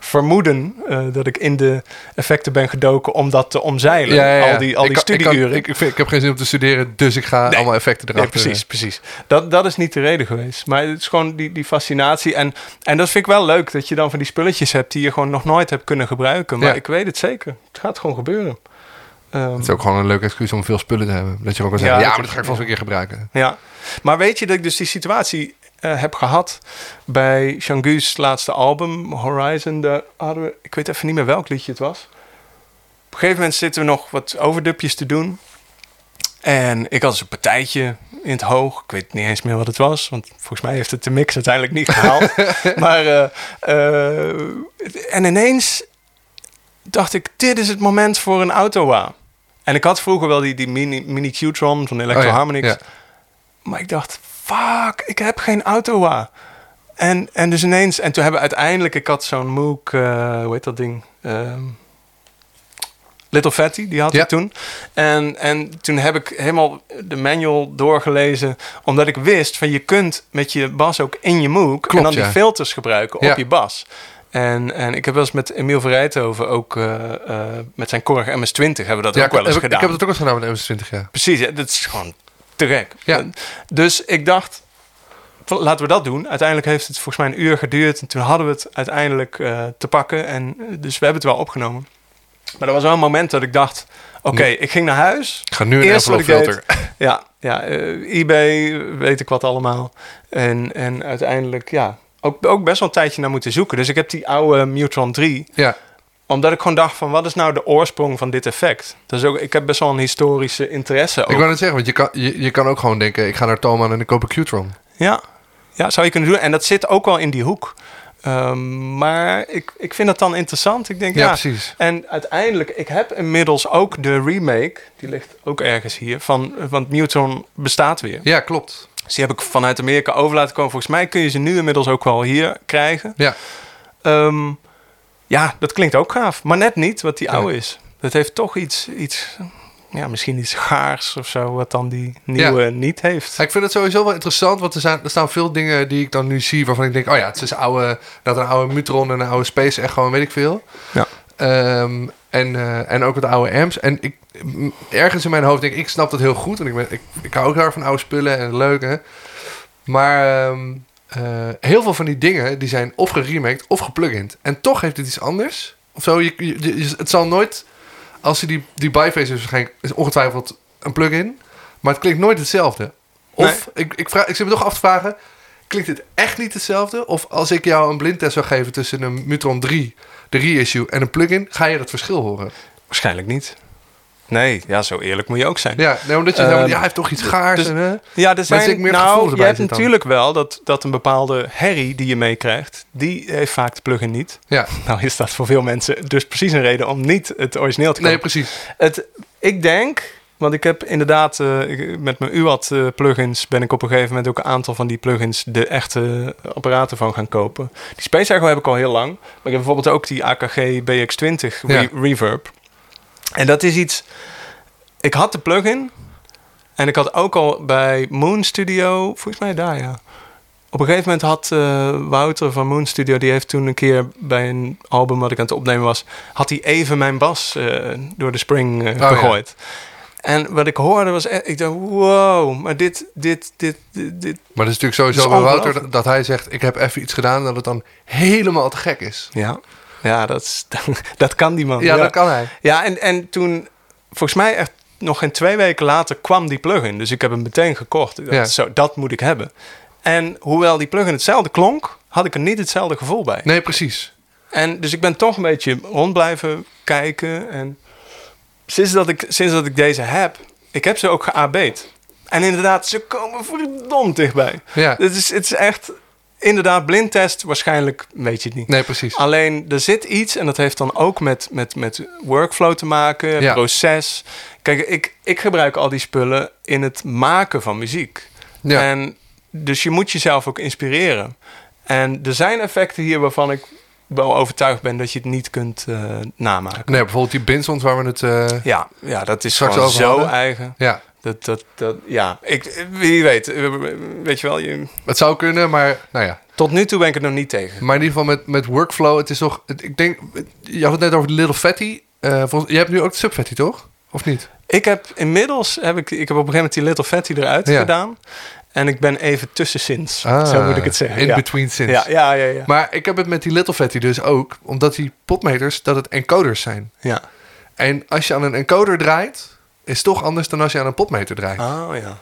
vermoeden, eh, dat ik in de effecten ben gedoken om dat te omzeilen. Al die, al die ik, studieuren. ik, ik, vind- ik heb geen zin om te studeren, dus ik ga Nee. allemaal effecten Ja, erachter. precies, precies. Dat, dat is niet de reden geweest. Maar het is gewoon die, die fascinatie. En, en dat vind ik wel leuk, dat je dan van die spulletjes hebt die je gewoon nog nooit hebt kunnen gebruiken. Maar Ja. ik weet het zeker. Het gaat gewoon gebeuren. Ehm, Het is ook gewoon een leuk excuus om veel spullen te hebben. Dat je ook kan Ja, zeggen, ja, maar dat ga ik vast een keer gebruiken. ja. Maar weet je dat ik dus die situatie eh, heb gehad bij Shangu's laatste album, Horizon. Daar hadden we, ik weet even niet meer welk liedje het was. Op een gegeven moment zitten we nog wat overdubjes te doen. En ik had dus een partijtje in het hoog. Ik weet niet eens meer wat het was. Want volgens mij heeft het de mix uiteindelijk niet gehaald. maar, eh, eh, en ineens dacht ik, dit is het moment voor een autowa. En ik had vroeger wel die, die mini, mini Qtron van Electro Oh ja, Harmonix. ja. Maar ik dacht, fuck, ik heb geen autowa. En, en dus ineens, en toen hebben we uiteindelijk, ik had zo'n Moog, eh, hoe heet dat ding? Ehm, Little Fatty, die had Ja. ik toen. En, en toen heb ik helemaal de manual doorgelezen, omdat ik wist van je kunt met je bas ook in je Moog en dan die filters gebruiken Ja. op je bas. En, en ik heb wel eens met Emiel Verrijthoven ook eh, eh, met zijn Korg MS-20 hebben we dat Ja, ook wel ik, eens heb, gedaan. ik heb het ook eens gedaan met de MS-20, ja. Precies, dat is gewoon te gek. Ja. Dus ik dacht, laten we dat doen. Uiteindelijk heeft het volgens mij een uur geduurd. En toen hadden we het uiteindelijk eh, te pakken. En, eh, dus we hebben het wel opgenomen. Maar er was wel een moment dat ik dacht... Oké, ik ging naar huis. Ik ga nu een envelop filter. Ja, ja eh, eBay, weet ik wat allemaal. En, en uiteindelijk, ja, ook, ook best wel een tijdje naar moeten zoeken. Dus ik heb die oude Mutron 3 Ja, omdat ik gewoon dacht van, wat is nou de oorsprong van dit effect? Dus ook, ik heb best wel een historische interesse ook. ik wou net zeggen, want je kan, je, je kan ook gewoon denken... ik ga naar Thomann en ik koop een Qtron. Ja. ja, zou je kunnen doen. En dat zit ook wel in die hoek. Ehm, maar ik, ik vind dat dan interessant. Ik denk, Ja, ja, precies. En uiteindelijk, ik heb inmiddels ook de remake, die ligt ook ergens hier, van, want Newton bestaat weer. Ja, klopt. Dus die heb ik vanuit Amerika over laten komen. Volgens mij kun je ze nu inmiddels ook wel hier krijgen. Ja, Ehm, ja, dat klinkt ook gaaf. Maar net niet wat die oude is. Dat heeft toch iets, iets, ja, misschien iets gaars of zo, wat dan die nieuwe niet heeft. Ja, ik vind het sowieso wel interessant, want er, zijn, er staan veel dingen die ik dan nu zie waarvan ik denk, oh ja, het is een oude, dat een oude Mutron en een oude Space, echt gewoon weet ik veel. Ja. Ehm, en, eh, en ook het oude amps. En ik, ergens in mijn hoofd denk ik, ik snap dat heel goed. Want ik, ben, ik, ik hou ook erg van oude spullen en leuk, hè. Maar ehm, eh, heel veel van die dingen, die zijn of geremaked of geplugend. En toch heeft het iets anders. Of zo, je, het zal nooit, als je die, die is waarschijnlijk, is ongetwijfeld een plugin. Maar het klinkt nooit hetzelfde. Of, ik, ik, vraag, ik zit me toch af te vragen, klinkt het echt niet hetzelfde? Of als ik jou een blindtest zou geven tussen een Mutron 3, de reissue en een plugin, ga je dat verschil horen? Waarschijnlijk niet. Nee, ja, zo eerlijk moet je ook zijn. Ja, nee, omdat je Ehm, zegt, ja, hij heeft toch iets gaars. dus- en, hè? Ja, er zijn, meer nou, je hebt dan. natuurlijk wel dat, dat een bepaalde herrie die je meekrijgt, die heeft vaak de plugin niet. Ja, Nou is dat voor veel mensen dus precies een reden om niet het origineel te nee, kopen. precies. het, ik denk, want ik heb inderdaad eh, met mijn UAT eh, plugins ben ik op een gegeven moment ook een aantal van die plugins de echte apparaten van gaan kopen. Die Space Echo heb ik al heel lang, maar ik heb bijvoorbeeld ook die AKG BX20 re- Ja. Reverb. En dat is iets. Ik had de plugin en ik had ook al bij Moon Studio, volgens mij daar ja, op een gegeven moment had eh, Wouter van Moon Studio, die heeft toen een keer bij een album wat ik aan het opnemen was, had hij even mijn bas eh, door de spring eh, ja. gegooid. En wat ik hoorde was, ik dacht, wow, maar dit, dit, dit, dit, dit- Maar dat is natuurlijk sowieso bij Wouter dat hij zegt... ik heb even iets gedaan dat het dan helemaal te gek is. ja, ja, dat, is, dat kan die man. Ja, dat kan hij. Ja, en, en toen, volgens mij echt nog geen twee weken later kwam die plugin. Dus ik heb hem meteen gekocht. Ik dacht, Ja. zo, dat moet ik hebben. En hoewel die plugin hetzelfde klonk, had ik er niet hetzelfde gevoel bij. Nee, precies. En dus ik ben toch een beetje rond blijven kijken. En sinds dat ik, sinds dat ik deze heb, ik heb ze ook geAB'd. En inderdaad, ze komen verdomd dichtbij. Ja. Het is, het is echt, inderdaad, blindtest, waarschijnlijk weet je het niet. Nee, precies. Alleen er zit iets, en dat heeft dan ook met, met, met workflow te maken, Ja. proces. Kijk, ik, ik gebruik al die spullen in het maken van muziek. Ja. En dus je moet jezelf ook inspireren. En er zijn effecten hier waarvan ik wel overtuigd ben dat je het niet kunt eh, namaken. Nee, bijvoorbeeld die Binsons waar we het... eh, Ja, ja, dat is gewoon zo eigen. ja, Dat, dat, dat, ja, ik, wie weet. eh, Weet je wel, je, het zou kunnen, maar nou ja. tot nu toe ben ik het nog niet tegen. Maar in ieder geval met, met workflow, het is toch... het- Ik denk, je had het net over de Little Fatty. Eh volgens, je hebt nu ook de Sub Fatty, toch? Of niet? Ik heb inmiddels, heb ik, ik heb op een gegeven moment die Little Fatty eruit Ja. gedaan. En ik ben even tussensins. Ah, zo moet ik het zeggen. In ja. between sins. Ja, ja, ja, ja. Maar ik heb het met die Little Fatty dus ook, omdat die potmeters, dat het encoders zijn. ja. En als je aan een encoder draait, is toch anders dan als je aan een potmeter draait. Oh ja.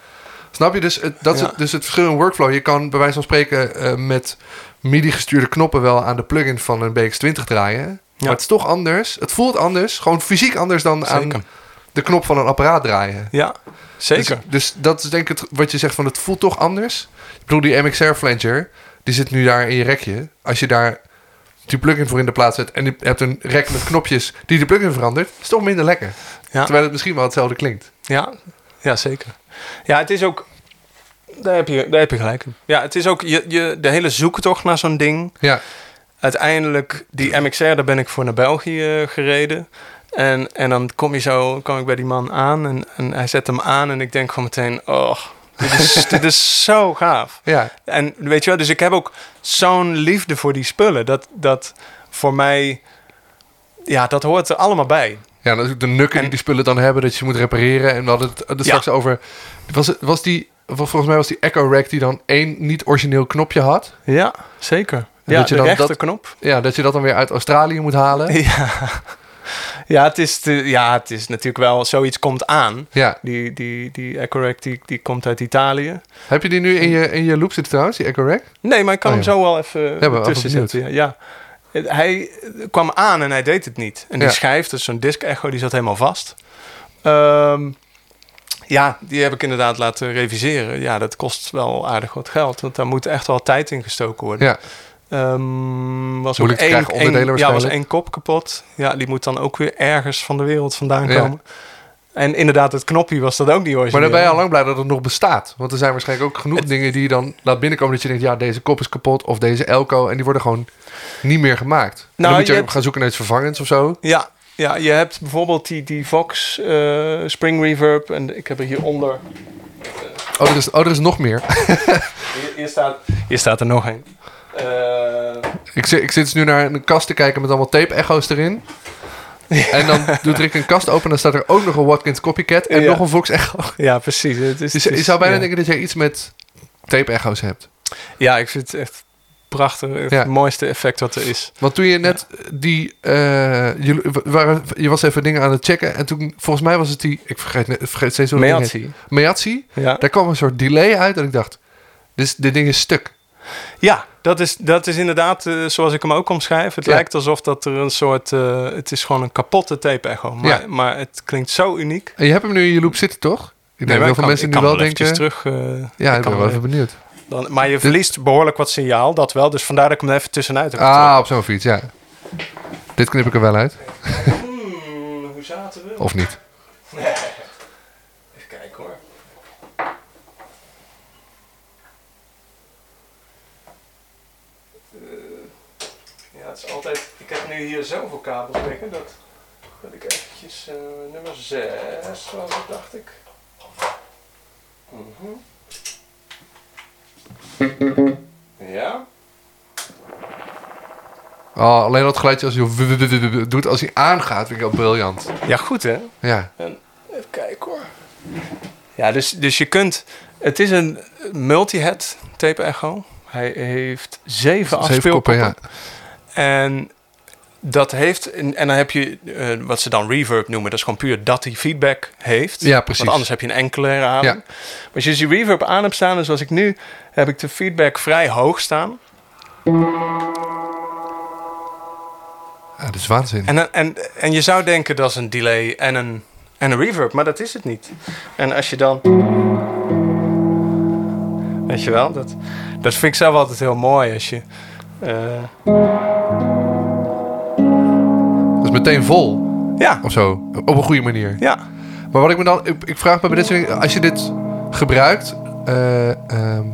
Snap je? Dus het, dat is Ja. het, dus het verschil in workflow. Je kan bij wijze van spreken eh, met MIDI-gestuurde knoppen wel aan de plugin van een BX20 draaien. Maar het is toch anders. Het voelt anders. Gewoon fysiek anders dan Zeker. aan de knop van een apparaat draaien. Ja, zeker. Dus, dus dat is denk ik het, wat je zegt van het voelt toch anders. Ik bedoel, die MXR flanger, die zit nu daar in je rekje. Als je daar die plugin voor in de plaats zet en je hebt een rek met knopjes die de plugin verandert, is toch minder lekker. Ja. Terwijl het misschien wel hetzelfde klinkt. Ja, ja, zeker. Ja, het is ook... Daar heb je, daar heb je gelijk in. Ja, het is ook je, je, de hele zoektocht naar zo'n ding. Ja, Uiteindelijk, die MXR, daar ben ik voor naar België eh, gereden. En, en dan kom je zo, kom ik bij die man aan en, en hij zet hem aan. En ik denk gewoon meteen, oh, dit is, dit is zo gaaf. ja, En weet je wel, dus ik heb ook zo'n liefde voor die spullen. Dat, dat voor mij, ja, dat hoort er allemaal bij. Ja, natuurlijk de nukken die En- die spullen dan hebben, dat je ze moet repareren. En we hadden het er straks over. Was, het, was die, volgens mij was die Echo Rack die dan één niet origineel knopje had. Ja, zeker. En Ja, dat je de dan dat- rechterknop. Ja, dat je dat dan weer uit Australië moet halen. Ja. Ja, het is, te- ja, het is natuurlijk wel, zoiets komt aan. Ja. Die, die, die Ecorec, die, die komt uit Italië. Heb je die nu in je, in je loop zitten trouwens, die Echo Rack? Nee, maar ik kan Oh, hem zo wel even tussen zetten. Ja. ja. Hij kwam aan en hij deed het niet. En die Ja. schijf, dus zo'n disc echo, die zat helemaal vast. Ehm, ja, die heb ik inderdaad laten reviseren. Ja, dat kost wel aardig wat geld. Want daar moet echt wel tijd in gestoken worden. Ja. Ehm, was ook Moeilijk één, krijgen onderdelen één- ja, was één kop kapot. Ja, die moet dan ook weer ergens van de wereld vandaan Ja. komen. En inderdaad, het knopje was dat ook niet origineel. Maar dan ben je al lang blij dat het nog bestaat. Want er zijn waarschijnlijk ook genoeg dingen die je dan laat binnenkomen... dat je denkt, ja, deze kop is kapot of deze Elco... en die worden gewoon niet meer gemaakt. En Nou, dan moet je, je ook hebt- gaan zoeken naar iets vervangends of zo. Ja, ja, je hebt bijvoorbeeld die, die Vox eh, Spring Reverb. En ik heb er hieronder... Oh, er is, oh, er is nog meer. Hier, hier staat, hier staat er nog een. Ik, zit, ik zit dus nu naar een kast te kijken met allemaal tape-echo's erin. En dan doet Rick een kast open en dan staat er ook nog een Watkins Copycat... en Ja. nog een Vox Echo. ja, precies. Het is, Dus het je is- zou bijna ja. denken dat jij iets met tape-echo's hebt. Ja, ik vind het echt prachtig. Ja. Het mooiste effect wat er is. Want toen je net die... eh, je, waren, je was even dingen aan het checken... en toen, volgens mij was het die... Ik vergeet, net- vergeet steeds hoe. Meatsi. Ja. Daar kwam een soort delay uit en ik dacht... Dit, dit ding is stuk. Ja, dat is, dat is inderdaad eh, zoals ik hem ook omschrijf. Het Ja. lijkt alsof dat er een soort... eh, het is gewoon een kapotte tape echo. Maar, Ja. maar het klinkt zo uniek. En je hebt hem nu in je loop zitten, toch? Ik denk dat heel veel kan- mensen nu wel denken... terug... eh, ja, ik ben wel even benieuwd. Dan, maar je verliest behoorlijk wat signaal, dat wel. Dus vandaar dat ik hem even tussenuit heb Ah, op zo'n fiets, ja. Dit knip ik er wel uit. Hmm, hoe zaten we? Of niet. Even Het is altijd, ik heb nu hier zoveel kabels liggen dat, dat ik eventjes eh, nummer 6 was het, dacht ik. Mhm. Ja. Ah, alleen dat geluidje als hij doet als hij aangaat, vind ik al briljant. Ja, goed hè? Ja. Even kijken hoor. Ja, dus, dus je kunt. Het is een multi-head tape echo. Hij heeft zeven afspeelkoppen. Ja. En dat heeft... En dan heb je eh, wat ze dan reverb noemen. Dat is gewoon puur dat hij feedback heeft. Ja, precies. Want anders heb je een enkele herhaling. Ja. Maar als je dus die reverb aan hebt staan, dus zoals ik nu... heb ik de feedback vrij hoog staan. Ja, dat is waanzin. En, en, en je zou denken dat is een delay en een, en een reverb, maar dat is het niet. En als je dan. Weet je wel, dat, dat vind ik zelf altijd heel mooi als je. Eh, Dat is meteen vol, ja, of zo. Op een goede manier. ja, Maar wat ik me dan... Ik, ik vraag me bij dit soort dingen... Als je dit gebruikt... eh, ehm,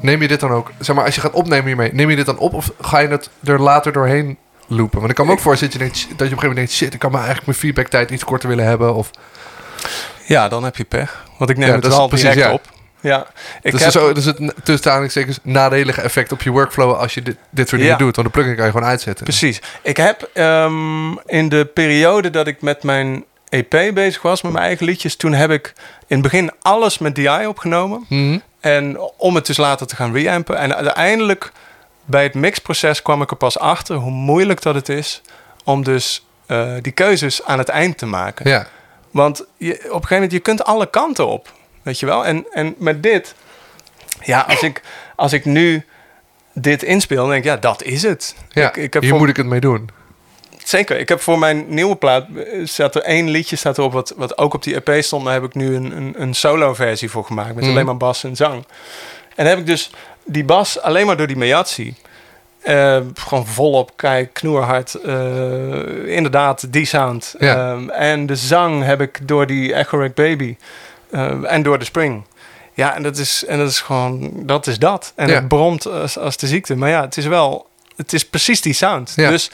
neem je dit dan ook... Zeg maar, als je gaat opnemen hiermee... Neem je dit dan op of ga je het er later doorheen loopen? Want ik kan me ook voorstellen dat je, denkt, dat je op een gegeven moment denkt... Shit, ik kan maar eigenlijk mijn feedbacktijd iets korter willen hebben. Of, ja, dan heb je pech. Want ik neem Ja, het dat is wel precies, direct ja. op. Ja, ik dus heb, zo, dus het tussen aanhalingstekens nadelige effect op je workflow... als je dit, dit soort dingen doet. Want de plugin kan je gewoon uitzetten. Precies. Ik heb ehm, in de periode dat ik met mijn EP bezig was, met mijn eigen liedjes, toen heb ik in het begin alles met DI opgenomen. Mhm. En om het dus later te gaan reampen. En uiteindelijk bij het mixproces kwam ik er pas achter hoe moeilijk dat het is om dus eh, die keuzes aan het eind te maken. Ja. Want je, op een gegeven moment, je kunt alle kanten op. Weet je wel? En, en met dit, ja, als ik, als ik nu dit inspeel, dan denk ik, ja, dat is het. ja. ik, ik heb hier voor- moet ik het mee doen. Zeker. Ik heb voor mijn nieuwe plaat eh, staat er één liedje staat erop wat, wat ook op die EP stond. Daar heb ik nu een, een, een solo versie voor gemaakt met Mhm. alleen maar bas en zang. En dan heb ik dus die bas alleen maar door die Miyatsi. eh, gewoon volop, kijk, knoerhard. eh, inderdaad, die sound. Ja. Ehm, en de zang heb ik door die Echo Rack Baby. Eh, en door de Spring. Ja, en dat is, en dat is gewoon, dat is dat. En Ja. het bromt als, als de ziekte. Maar ja, het is wel, het is precies die sound. Ja. Dus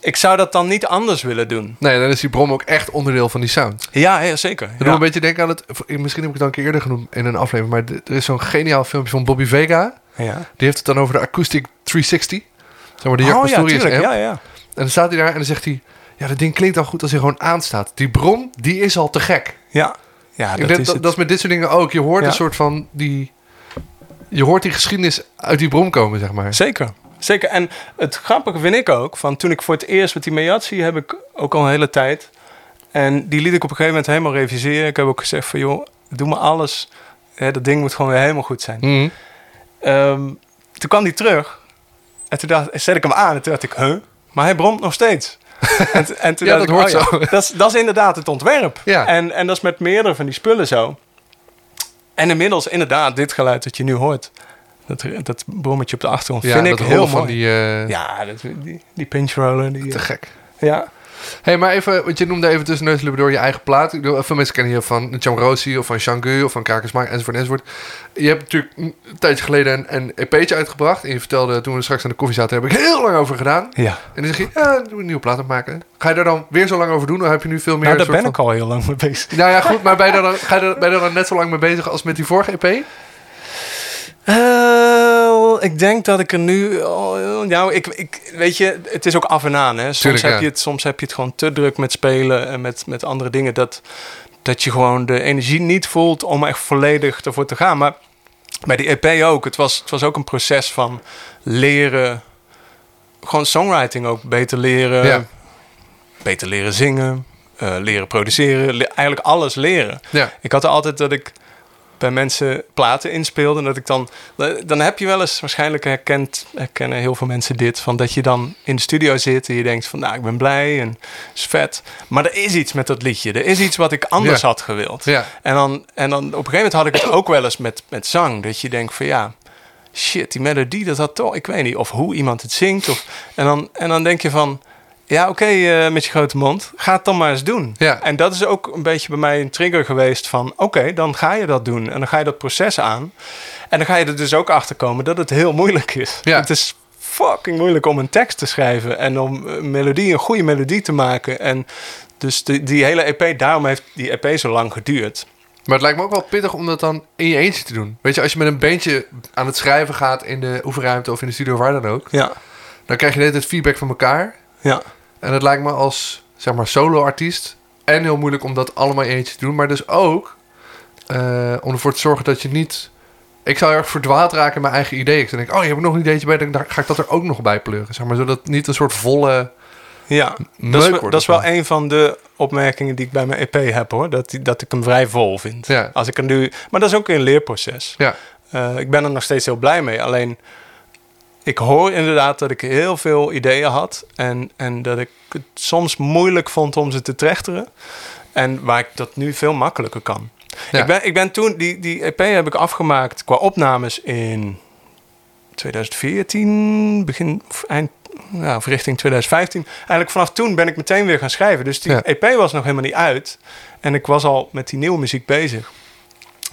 ik zou dat dan niet anders willen doen. Nee, dan is die brom ook echt onderdeel van die sound. Ja, zeker. Ik doe Ja. een beetje denken aan het... Misschien heb ik het al een keer eerder genoemd in een aflevering... maar er is zo'n geniaal filmpje van Bobby Vega. Ja. Die heeft het dan over de Acoustic 360. Zeg maar de Jack Oh ja, tuurlijk. Ja, ja. En dan staat hij daar en dan zegt hij... Ja, dat ding klinkt al goed als hij gewoon aanstaat. Die brom, die is al te gek. Ja, ja Ik dat denk is dat, is met dit soort dingen ook. Je hoort Ja. een soort van die... Je hoort die geschiedenis uit die brom komen, zeg maar. Zeker. Zeker. En het grappige vind ik ook, van toen ik voor het eerst met die Meyatsi heb ik ook al een hele tijd. En die liet ik op een gegeven moment helemaal reviseren. Ik heb ook gezegd van joh, doe maar alles. Hè, dat ding moet gewoon weer helemaal goed zijn. Mhm. Ehm, toen kwam die terug. En toen dacht, zet ik hem aan en toen dacht ik, huh? Maar hij bromt nog steeds. en, en toen Ja, dat ik, hoort oh zo. Dat is, dat is inderdaad het ontwerp. Ja. En, en dat is met meerdere van die spullen zo. En inmiddels inderdaad dit geluid dat je nu hoort. Dat, dat brommetje op de achtergrond Ja, vind ik heel mooi. van die... eh, Ja, dat, die, die pinch roller. Die, Te gek. ja. Hey, maar even, want je noemde even tussen neus door je eigen plaat. Ik bedoel, veel mensen kennen je van Chamrosi of van Shangu of van Krakersmaak enzovoort enzovoort. Je hebt natuurlijk een tijdje geleden een, een EP'tje uitgebracht. En je vertelde toen we straks aan de koffie zaten, heb ik heel lang over gedaan. ja. En dan zeg je, ja, doe een nieuwe plaat opmaken. Ga je daar dan weer zo lang over doen? Of heb je nu veel meer... Nou, daar ben ik al heel lang mee bezig. Nou ja, goed, maar ben je, daar dan, ga je ben je daar dan net zo lang mee bezig als met die vorige EP? Eh, ik denk dat ik er nu. oh, nou, ik, ik, weet je, het is ook af en aan. Hè. Soms, Tuurlijk, heb ja. je het, soms heb je het gewoon te druk met spelen en met, met andere dingen. Dat, dat je gewoon de energie niet voelt om echt volledig ervoor te gaan. Maar bij die EP ook. Het was, het was ook een proces van leren. Gewoon songwriting ook beter leren. Ja. Beter leren zingen. eh, leren produceren. le- eigenlijk alles leren. Ja. Ik had er altijd dat ik bij mensen platen inspeelde. En dat ik dan. Dan heb je wel eens waarschijnlijk herkend. Herkennen heel veel mensen dit. Van dat je dan in de studio zit. En je denkt van nou, ik ben blij en is vet. Maar er is iets met dat liedje. Er is iets wat ik anders Ja. had gewild. Ja. En, dan, en dan op een gegeven moment had ik het ook wel eens met, met zang. Dat je denkt van ja. Shit, die melodie, dat had toch. Ik weet niet of hoe iemand het zingt. Of, en, dan, en dan denk je van. Ja, oké, eh, met je grote mond. Ga het dan maar eens doen. Ja. En dat is ook een beetje bij mij een trigger geweest van... oké, dan ga je dat doen. En dan ga je dat proces aan. En dan ga je er dus ook achter komen dat het heel moeilijk is. Ja. Het is fucking moeilijk om een tekst te schrijven... en om een melodie, een goede melodie te maken. En dus die, die hele EP, daarom heeft die EP zo lang geduurd. Maar het lijkt me ook wel pittig om dat dan in je eentje te doen. Weet je, als je met een beentje aan het schrijven gaat in de oefenruimte of in de studio, waar dan ook. Ja, dan krijg je net het feedback van elkaar. Ja. En het lijkt me als zeg maar solo-artiest en heel moeilijk om dat allemaal in eentje te doen, maar dus ook eh, om ervoor te zorgen dat je niet. Ik zou heel erg verdwaald raken in mijn eigen ideeën. Ik denk, oh, je hebt nog een ideetje bij, dan ga ik dat er ook nog bij pleuren. Zeg maar, zodat het niet een soort volle Ja, dat is, dat is wel een van de opmerkingen die ik bij mijn EP heb hoor. Dat, die- dat ik hem vrij vol vind. Ja. Als ik er nu, maar dat is ook een leerproces. Ja, Eh, ik ben er nog steeds heel blij mee. Alleen ik hoor inderdaad dat ik heel veel ideeën had. En, en dat ik het soms moeilijk vond om ze te trechteren. En waar ik dat nu veel makkelijker kan. Ja. Ik, ben, ik ben toen, die, die EP heb ik afgemaakt qua opnames in 2014, begin of eind, of richting 2015. Eigenlijk vanaf toen ben ik meteen weer gaan schrijven. Dus die Ja. EP was nog helemaal niet uit. En ik was al met die nieuwe muziek bezig.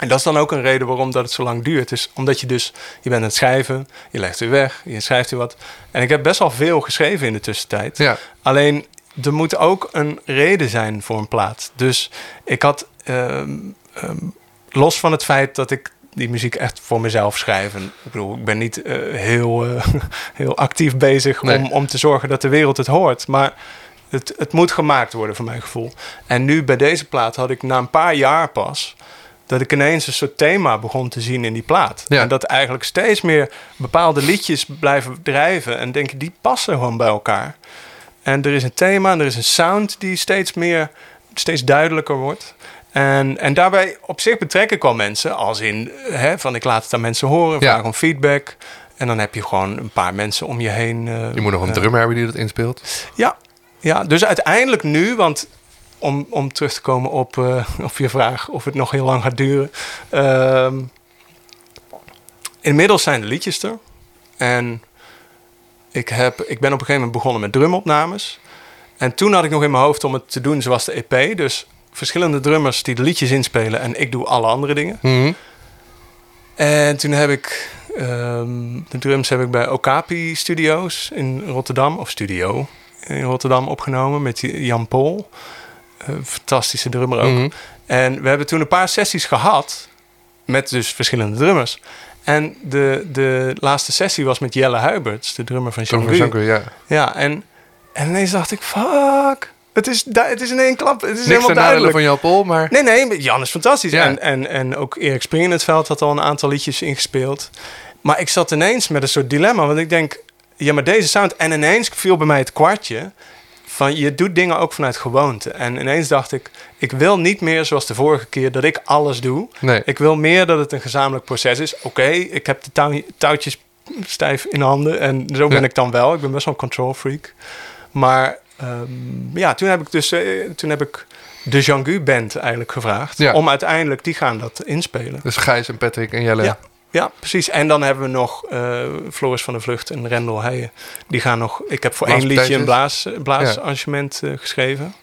En dat is dan ook een reden waarom dat het zo lang duurt. Is omdat je dus, je bent aan het schrijven, je legt weer weg, je schrijft weer wat. En ik heb best wel veel geschreven in de tussentijd. ja, Alleen, er moet ook een reden zijn voor een plaat. Dus ik had, ehm, ehm, los van het feit dat ik die muziek echt voor mezelf schrijf. En, ik bedoel, ik ben niet eh, heel, eh, heel actief bezig Nee. om, om te zorgen dat de wereld het hoort. Maar het, het moet gemaakt worden, voor mijn gevoel. En nu bij deze plaat had ik na een paar jaar pas... dat ik ineens een soort thema begon te zien in die plaat. Ja. En dat eigenlijk steeds meer bepaalde liedjes blijven drijven... en denk ik, die passen gewoon bij elkaar. En er is een thema en er is een sound die steeds meer, steeds duidelijker wordt. En, en daarbij op zich betrek ik wel mensen, als in hè, van ik laat het aan mensen horen, Ja. vraag om feedback. En dan heb je gewoon een paar mensen om je heen. eh, je moet nog een eh, drummer hebben die dat inspeelt. ja, ja, dus uiteindelijk nu, want om, om terug te komen op, eh, op je vraag of het nog heel lang gaat duren. ehm, inmiddels zijn de liedjes er. En ik, heb, ik ben op een gegeven moment begonnen met drumopnames. En toen had ik nog in mijn hoofd om het te doen zoals de EP. Dus verschillende drummers die de liedjes inspelen en ik doe alle andere dingen. Mhm. En toen heb ik ehm, de drums heb ik bij Okapi Studios in Rotterdam, of studio in Rotterdam opgenomen met Jan Pol. Een fantastische drummer ook. Mhm. En we hebben toen een paar sessies gehad met dus verschillende drummers. En de, de laatste sessie was met Jelle Huiberts, de drummer van Jean ja. Ja, en, en ineens dacht ik, fuck, het is, het is in één klap, het is Niks helemaal duidelijk. van Jan Pol, maar... Nee, nee, Jan is fantastisch. Ja. En, en, en ook Erik Spring in het veld had al een aantal liedjes ingespeeld. Maar ik zat ineens met een soort dilemma. Want ik denk, ja, maar deze sound... En ineens viel bij mij het kwartje van je doet dingen ook vanuit gewoonte. En ineens dacht ik, ik wil niet meer zoals de vorige keer dat ik alles doe. Nee. Ik wil meer dat het een gezamenlijk proces is. Oké, ik heb de touw- touwtjes stijf in handen en zo ben Ja. ik dan wel. Ik ben best wel een control freak. Maar ehm, ja, toen heb ik dus eh, toen heb ik de Jangu Band eigenlijk gevraagd. Ja. Om uiteindelijk, die gaan dat inspelen. Dus Gijs en Patrick en Jelle. Ja. Ja, precies. En dan hebben we nog eh, Floris van der Vlucht en Rendel Heijen. Die gaan nog... Ik heb voor één liedje een blaas, eh, eh, geschreven.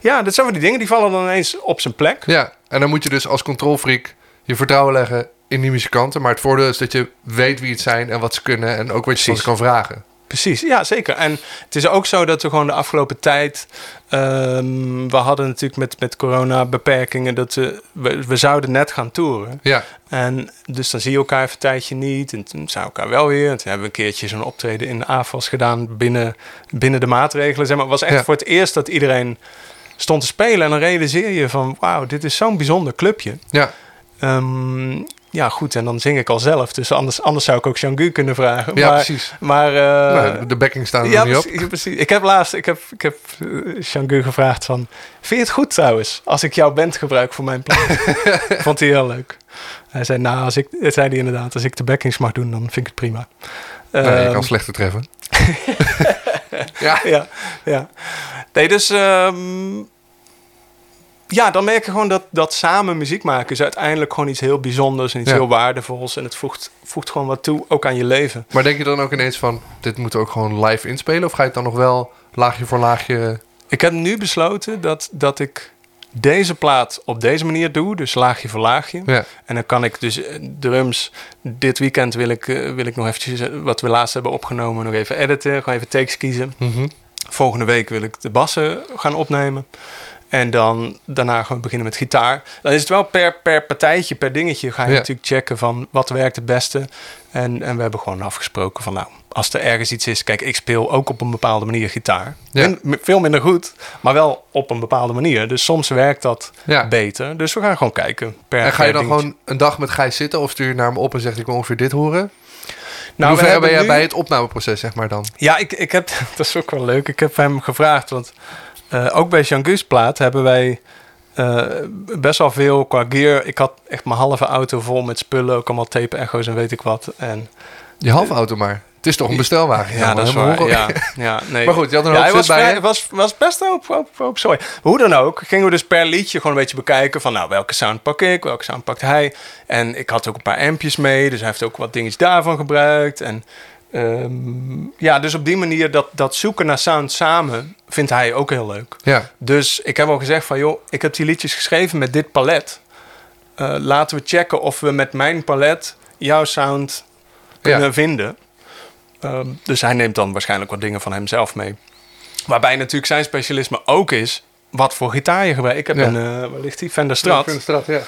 Ja, dat zijn van die dingen. Die vallen dan ineens op zijn plek. Ja, en dan moet je dus als controlfreak je vertrouwen leggen in die muzikanten. Maar het voordeel is dat je weet wie het zijn en wat ze kunnen. En ook wat je soms Precies. kan vragen. Precies, ja zeker. En het is ook zo dat we gewoon de afgelopen tijd... ehm, we hadden natuurlijk met, met corona beperkingen... dat we, we, we zouden net gaan toeren. Ja, En dus dan zie je elkaar even een tijdje niet. En toen zou elkaar wel weer. En toen hebben we een keertje zo'n optreden in de AFAS gedaan... binnen, binnen de maatregelen. Zeg maar. Het was echt Ja. voor het eerst dat iedereen stond te spelen. En dan realiseer je van... wauw, dit is zo'n bijzonder clubje. ja. Ehm, ja, goed. En dan zing ik al zelf. Dus anders, anders zou ik ook Jean-Gu kunnen vragen. Ja, maar, precies. Maar, eh, de backing staan er ja, niet op. precies, precies. Ik heb laatst, ik heb, ik heb eh, Jean-Gu gevraagd van... Vind je het goed trouwens, als ik jouw band gebruik voor mijn plan? Vond hij heel leuk. Hij zei, nou, als ik, het zei hij inderdaad, als ik de backings mag doen, dan vind ik het prima. Nee, je Ehm, kan slechter treffen. ja, ja, ja. Nee, dus... ehm, ja, dan merk je gewoon dat, dat samen muziek maken is uiteindelijk gewoon iets heel bijzonders en iets Ja. heel waardevols. En het voegt, voegt gewoon wat toe, ook aan je leven. maar denk je dan ook ineens van... dit moeten we ook gewoon live inspelen? Of ga je het dan nog wel laagje voor laagje... Ik heb nu besloten dat, dat ik deze plaat op deze manier doe, dus laagje voor laagje. Ja, En dan kan ik dus eh, drums. Dit weekend wil ik, eh, wil ik nog eventjes eh, wat we laatst hebben opgenomen, nog even editen, gewoon even takes kiezen. mhm. Volgende week wil ik de bassen gaan opnemen. En dan daarna gewoon beginnen met gitaar. Dan is het wel per, per partijtje, per dingetje ga je Ja. natuurlijk checken van wat werkt het beste. En, en we hebben gewoon afgesproken van nou, als er ergens iets is... Kijk, ik speel ook op een bepaalde manier gitaar. Ja. Veel minder goed, maar wel op een bepaalde manier. Dus soms werkt dat Ja. beter. Dus we gaan gewoon kijken. Per, En ga je dan dingetje. gewoon een dag met Gijs zitten of stuur je naar hem op en zegt ik wil ongeveer dit horen? Nou, Hoe we ver ben jij nu- bij het opnameproces, zeg maar dan? Ja, ik, ik heb, dat is ook wel leuk. Ik heb hem gevraagd, want eh, ook bij Jean Gus plaat hebben wij eh, best wel veel qua gear. Ik had echt mijn halve auto vol met spullen, ook allemaal tape echo's en weet ik wat. En Die halve auto maar. Het is toch een bestelwagen? ja, dat is waar. Ja, ja, nee. Maar goed, je had een ja, hoop hij was, bij vrij- je. was, was best een hoop, hoop, hoop zooi. Hoe dan ook, gingen we dus per liedje gewoon een beetje bekijken van... nou, welke sound pak ik, welke sound pakt hij. En ik had ook een paar ampjes mee, dus hij heeft ook wat dingetjes daarvan gebruikt. En ehm, ja, dus op die manier dat, dat zoeken naar sound samen vindt hij ook heel leuk. Ja, Dus ik heb al gezegd van, joh, ik heb die liedjes geschreven met dit palet. Eh, laten we checken of we met mijn palet jouw sound kunnen Ja. vinden. Ehm, dus hij neemt dan waarschijnlijk wat dingen van hemzelf mee. Waarbij natuurlijk zijn specialisme ook is wat voor gitaar je gebruikt. Ik heb Ja. een, eh waar ligt die? Fender Strat. Een straat, ja.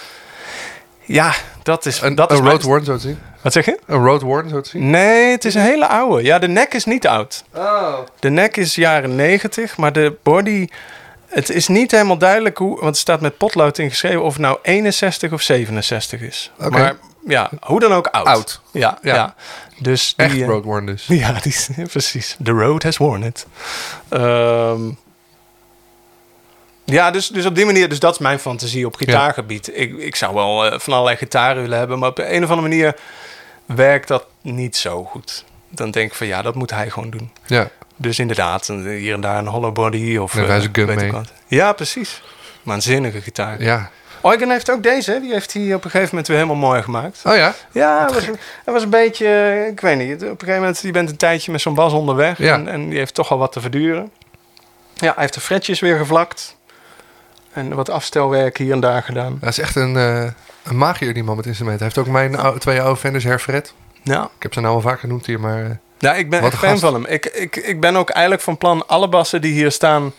Ja, dat is, Een, dat een is Road Warren zo te zien. Wat zeg je? Een Road Warren zo te zien. Nee, het is een hele oude. Ja, de nek is niet oud. Oh. De nek is jaren 90, maar de body... Het is niet helemaal duidelijk hoe... Want het staat met potlood ingeschreven of het nou 61 of 67 is. Oké. Maar ja, hoe dan ook oud. Oud. Ja, Ja. ja. Dus die, Echt Road Warren dus. Ja, die precies. The road has worn it. Ehm, ja, dus, dus op die manier, dus dat is mijn fantasie op gitaargebied. Ik, ik zou wel eh, van allerlei gitaren willen hebben, maar op een of andere manier werkt dat niet zo goed. Dan denk ik van ja, dat moet hij gewoon doen. Ja. Dus inderdaad, een- hier en daar een hollow body of... Ja, eh, wij zijn gun mee. wat. Ja, precies. Waanzinnige gitaar. Ja. Eugen heeft ook deze, die heeft hij op een gegeven moment weer helemaal mooi gemaakt. Oh ja? Ja, hij was, een beetje, eh, ik weet niet, op een gegeven moment, je bent een tijdje met zo'n bas onderweg Ja. en, en die heeft toch al wat te verduren. Ja, hij heeft de fretjes weer gevlakt en wat afstelwerk hier en daar gedaan. Dat is echt een, eh een magier die man met instrumenten. Hij heeft ook mijn oude, twee oude Fenders herfret. Ja, Ik heb zijn naam al vaak genoemd hier, maar... eh, ja ik ben echt fan gast. van hem. Ik, ik, ik ben ook eigenlijk van plan alle bassen die hier staan,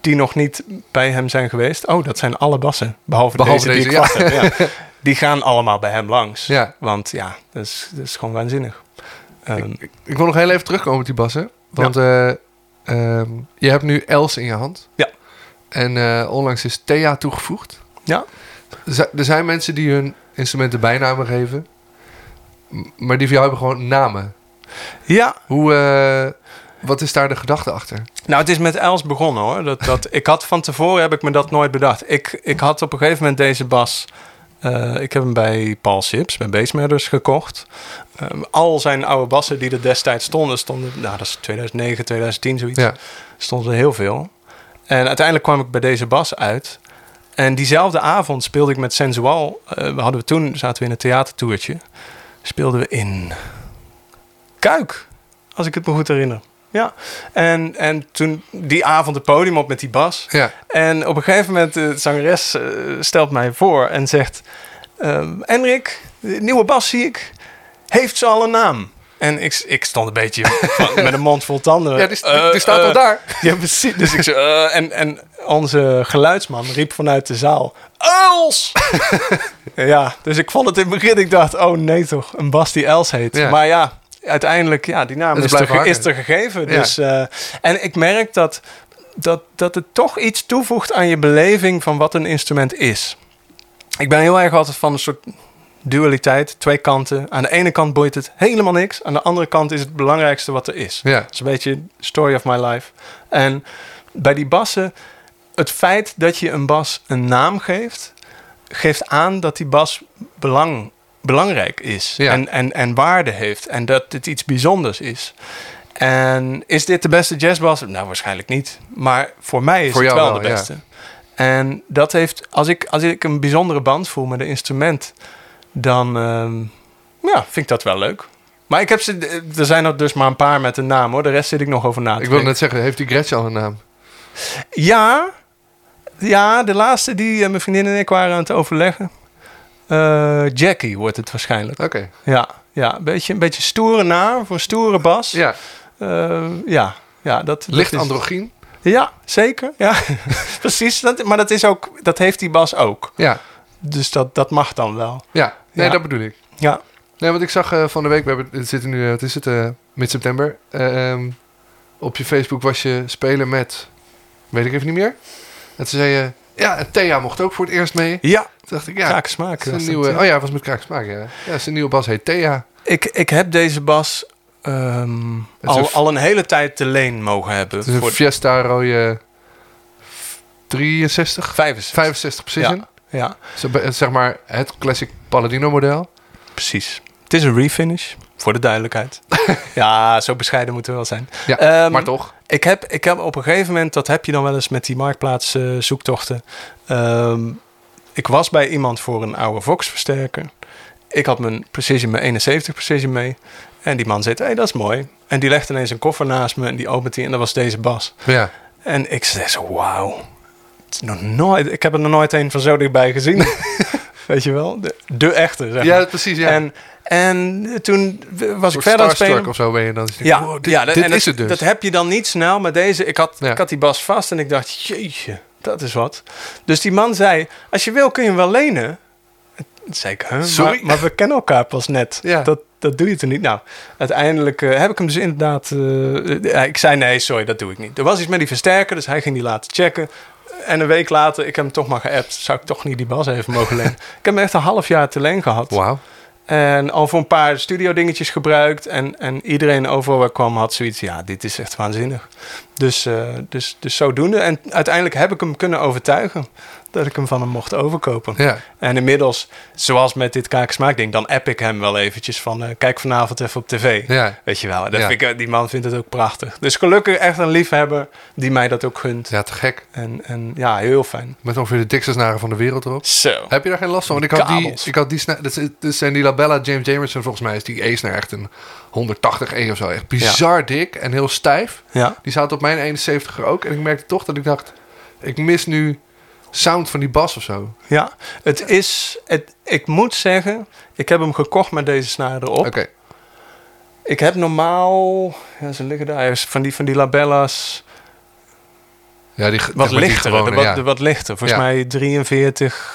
die nog niet bij hem zijn geweest. Oh, dat zijn alle bassen, behalve, Behalve deze, die ik heb. Ja. Die gaan allemaal bij hem langs. Ja. Want ja, dat is, dat is gewoon waanzinnig. Ehm, ik, ik wil nog heel even terugkomen op die bassen. Want ehm, je hebt nu Els in je hand. Ja. En eh, onlangs is Thea toegevoegd. ja, Er zi- er zijn mensen die hun instrumenten bijnamen geven. Maar die van jou hebben gewoon namen. ja, Hoe, eh, wat is daar de gedachte achter? Nou, het is met Els begonnen hoor. Dat, dat, ik had van tevoren heb ik me dat nooit bedacht. Ik, ik had op een gegeven moment deze bas. eh, ik heb hem bij Paul Sips, bij Bassmatters gekocht. Al zijn oude bassen die er destijds stonden, stonden, nou dat is 2009, 2010 zoiets, Ja. stonden er heel veel. En uiteindelijk kwam ik bij deze bas uit. En diezelfde avond speelde ik met Sensual. eh, we hadden we toen, zaten we in een theatertoertje. Speelden we in Kuik, als ik het me goed herinner. Ja, en, en toen die avond het podium op met die bas. Ja. En op een gegeven moment, de zangeres eh, stelt mij voor en zegt... ehm Enrik, de nieuwe bas zie ik, heeft ze al een naam? En ik, ik stond een beetje van- met een mond vol tanden. Ja, die, die- Eh, die staat eh, al daar. Ja, precies. Dus ik zei, eh, en, en onze geluidsman riep vanuit de zaal... Els! ja, dus ik vond het in het begin, ik dacht, oh nee toch, een bas die Els heet. Ja. Maar ja, uiteindelijk, ja, die naam is, er, is er gegeven. Ja. Dus, eh, en ik merk dat, dat, dat het toch iets toevoegt aan je beleving van wat een instrument is. Ik ben heel erg altijd van een soort dualiteit, twee kanten. Aan de ene kant boeit het helemaal niks. Aan de andere kant is het belangrijkste wat er is. Ja. Dat is een beetje story of my life. En bij die bassen, het feit dat je een bas een naam geeft, geeft aan dat die bas belang, belangrijk is Ja. en, en, en waarde heeft en dat het iets bijzonders is. En is dit de beste jazzbas? Nou, waarschijnlijk niet. Maar voor mij is Voor het wel, wel, de ja. beste. En dat heeft, als ik, als ik een bijzondere band voel met een instrument, dan ehm, ja, vind ik dat wel leuk. Maar ik heb ze, er zijn er dus maar een paar met een naam hoor. De rest zit ik nog over na te Ik denken. net zeggen, heeft die Gretchen al een naam? Ja, ja, de laatste die eh, mijn vriendin en ik waren aan het overleggen. Eh, Jackie wordt het waarschijnlijk. Oké. Ja, ja een, beetje, een beetje stoere naam voor stoere bas. Ja, Eh, ja, ja dat, dat licht is- androgyn. Ja, zeker. Ja, precies. Dat, maar dat, is ook, dat heeft die bas ook. Ja, Dus dat, dat mag dan wel. ja. Nee, Ja. dat bedoel ik. Ja, Nee, want ik zag eh, van de week, we hebben, het zitten nu, eh, wat is het, eh mid-september. eh, ehm, op je Facebook was je spelen met, weet ik even niet meer. En toen zei je, ja, en Thea mocht ook voor het eerst mee. ja Toen dacht ik, ja, is een nieuwe, ja. oh ja, was met Kraaksmaak, ja. Ja, zijn nieuwe bas heet Thea. ik, ik heb deze bas ehm, al, een- al een hele tijd te leen mogen hebben. Het is een voor Fiesta rode 63, 65. 65 precision. Ja, Zo be- Zeg maar het classic Paladino model. precies. Het is een refinish, voor de duidelijkheid. ja, zo bescheiden moeten we wel zijn. Ja, Ehm, maar toch. Ik heb, ik heb op een gegeven moment, dat heb je dan wel eens met die marktplaats eh, zoektochten. Ehm, ik was bij iemand voor een oude Vox versterker. Ik had mijn Precision, mijn 71 Precision mee. En die man zei, hé, hey, dat is mooi. En die legde ineens een koffer naast me en die opent die en dat was deze bas. Ja. En ik zei zo, wauw. Is nog nooit, ik heb er nog nooit een van zo dichtbij gezien. Weet je wel? De, de echte, zeg maar. ja, precies. Ja. En, en toen was ik verder aan het spelen. of zo ben je dan. Dus Ja, wow, dit, ja dat, dit en is dat, het dus. Dat heb je dan niet snel, maar deze... Ik had, Ja. ik had die bas vast en ik dacht, jeetje, dat is wat. Dus die man zei, als je wil kun je hem wel lenen. Toen zei ik, huh? Sorry? Maar, maar we kennen elkaar pas net. Ja. Dat, dat doe je toch niet? Nou, uiteindelijk eh, heb ik hem dus inderdaad... eh, ja, ik zei, nee, sorry, dat doe ik niet. Er was iets met die versterker, dus hij ging die laten checken. En een week later, ik heb hem toch maar geappt. Zou ik toch niet die bas even mogen lenen? ik heb hem echt een half jaar te leen gehad. Wauw. En al voor een paar studio dingetjes gebruikt. En, en iedereen overal waar ik kwam had zoiets. Ja, dit is echt waanzinnig. Dus, eh, dus, dus zodoende. En uiteindelijk heb ik hem kunnen overtuigen. Dat ik hem van hem mocht overkopen. Ja. En inmiddels, zoals met dit kakensmaak ding. Dan app ik hem wel eventjes van... eh, kijk vanavond even op tv. Ja. Weet je wel. Dat Ja. vind ik, die man vindt het ook prachtig. Dus gelukkig echt een liefhebber die mij dat ook gunt. ja, te gek. En, en ja, heel fijn. Met ongeveer de dikste snaren van de wereld erop. Zo. Heb je daar geen last van? Want ik had die, ik had die dat, zijn die Labella James Jamerson volgens mij is die E-snaar echt een 180 E of zo. Echt bizar dik en heel stijf. Ja. Die zaten op mijn 71er ook. En ik merkte toch dat ik dacht, ik mis nu sound van die bas of zo. Ja, het is... Het, ik moet zeggen, ik heb hem gekocht met deze snaar erop. Oké. Ik heb normaal... Ja, ze liggen daar. Van die, van die labella's. Ja, die, Wat lichter. de, wat, ja. de wat lichter. Volgens Ja. mij 43,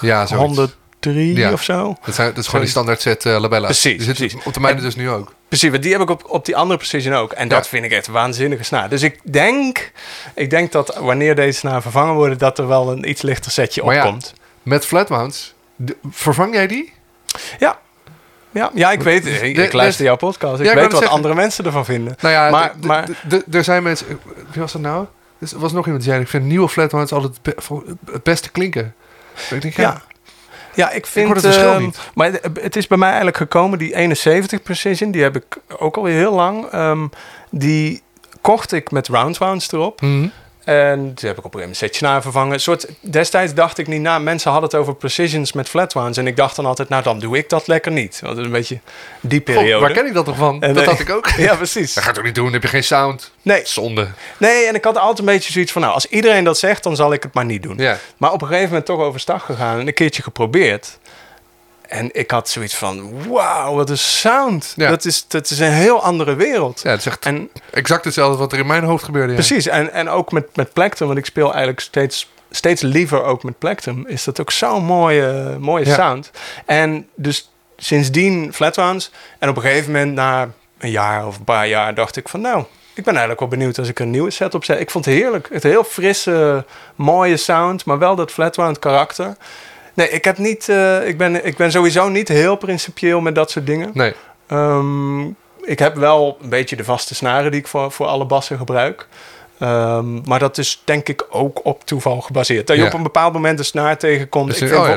ja, zoiets. 103 Ja. of zo. Dat, zijn, dat is gewoon die standaard set eh, Labella's. Precies, Die precies. op de mijne dus nu ook. Precies, want die heb ik op, op die andere Precision ook. En dat Ja. vind ik echt een waanzinnige snaar. Dus ik denk, ik denk dat wanneer deze snaar vervangen worden... dat er wel een iets lichter setje Maar ja, opkomt. Met flatmounts, vervang jij die? Ja. Ja, ja, ik weet ik, ik luister jouw podcast. Ik Ja, weet wat zeggen. andere mensen ervan vinden. Nou ja, Maar- er zijn mensen... Wie was dat nou? Dus Er was nog iemand die zei... Ik vind nieuwe flatmounts altijd het, be- voor- het beste klinken. Ik denk, ja, Ja. Ja, ik vind... het verschil ehm, niet. Maar het, is bij mij eigenlijk gekomen, die 71 Precision, die heb ik ook alweer heel lang. ehm, die kocht ik met round wounds erop. Mhm. En toen heb ik op een gegeven moment naar vervangen. Een soort, destijds dacht ik niet na, mensen hadden het over precisions met flat wounds. En ik dacht dan altijd, nou dan doe ik dat lekker niet. Want dat is een beetje die periode. waar ken ik dat toch van? En dat nee. had ik ook. Ja, precies. Dat ga je toch niet doen? Dan heb je geen sound. Nee, Zonde. nee, en ik had altijd een beetje zoiets van, nou, als iedereen dat zegt, dan zal ik het maar niet doen. Ja. Maar op een gegeven moment toch overstag gegaan en een keertje geprobeerd. En ik had zoiets van, wauw, wat een sound. Ja. Dat, is, dat is een heel andere wereld. ja, het is echt En exact hetzelfde wat er in mijn hoofd gebeurde. Ja. precies, en, en ook met, met Plectrum, want ik speel eigenlijk steeds, steeds liever ook met Plectrum, is dat ook zo'n mooie, mooie sound. En dus sindsdien Flatwounds. En op een gegeven moment, na een jaar of een paar jaar, dacht ik van, nou, ik ben eigenlijk wel benieuwd als ik een nieuwe set opzet. Ik vond het heerlijk. Het heel frisse, mooie sound, maar wel dat Flatwound karakter. Nee, ik heb niet. eh, ik, ben, ik ben sowieso niet heel principieel met dat soort dingen. Nee. Ehm, ik heb wel een beetje de vaste snaren die ik voor, voor alle bassen gebruik. Ehm, maar dat is denk ik ook op toeval gebaseerd. Dat je Ja. op een bepaald moment een snaar tegenkomt. Dus, ik oh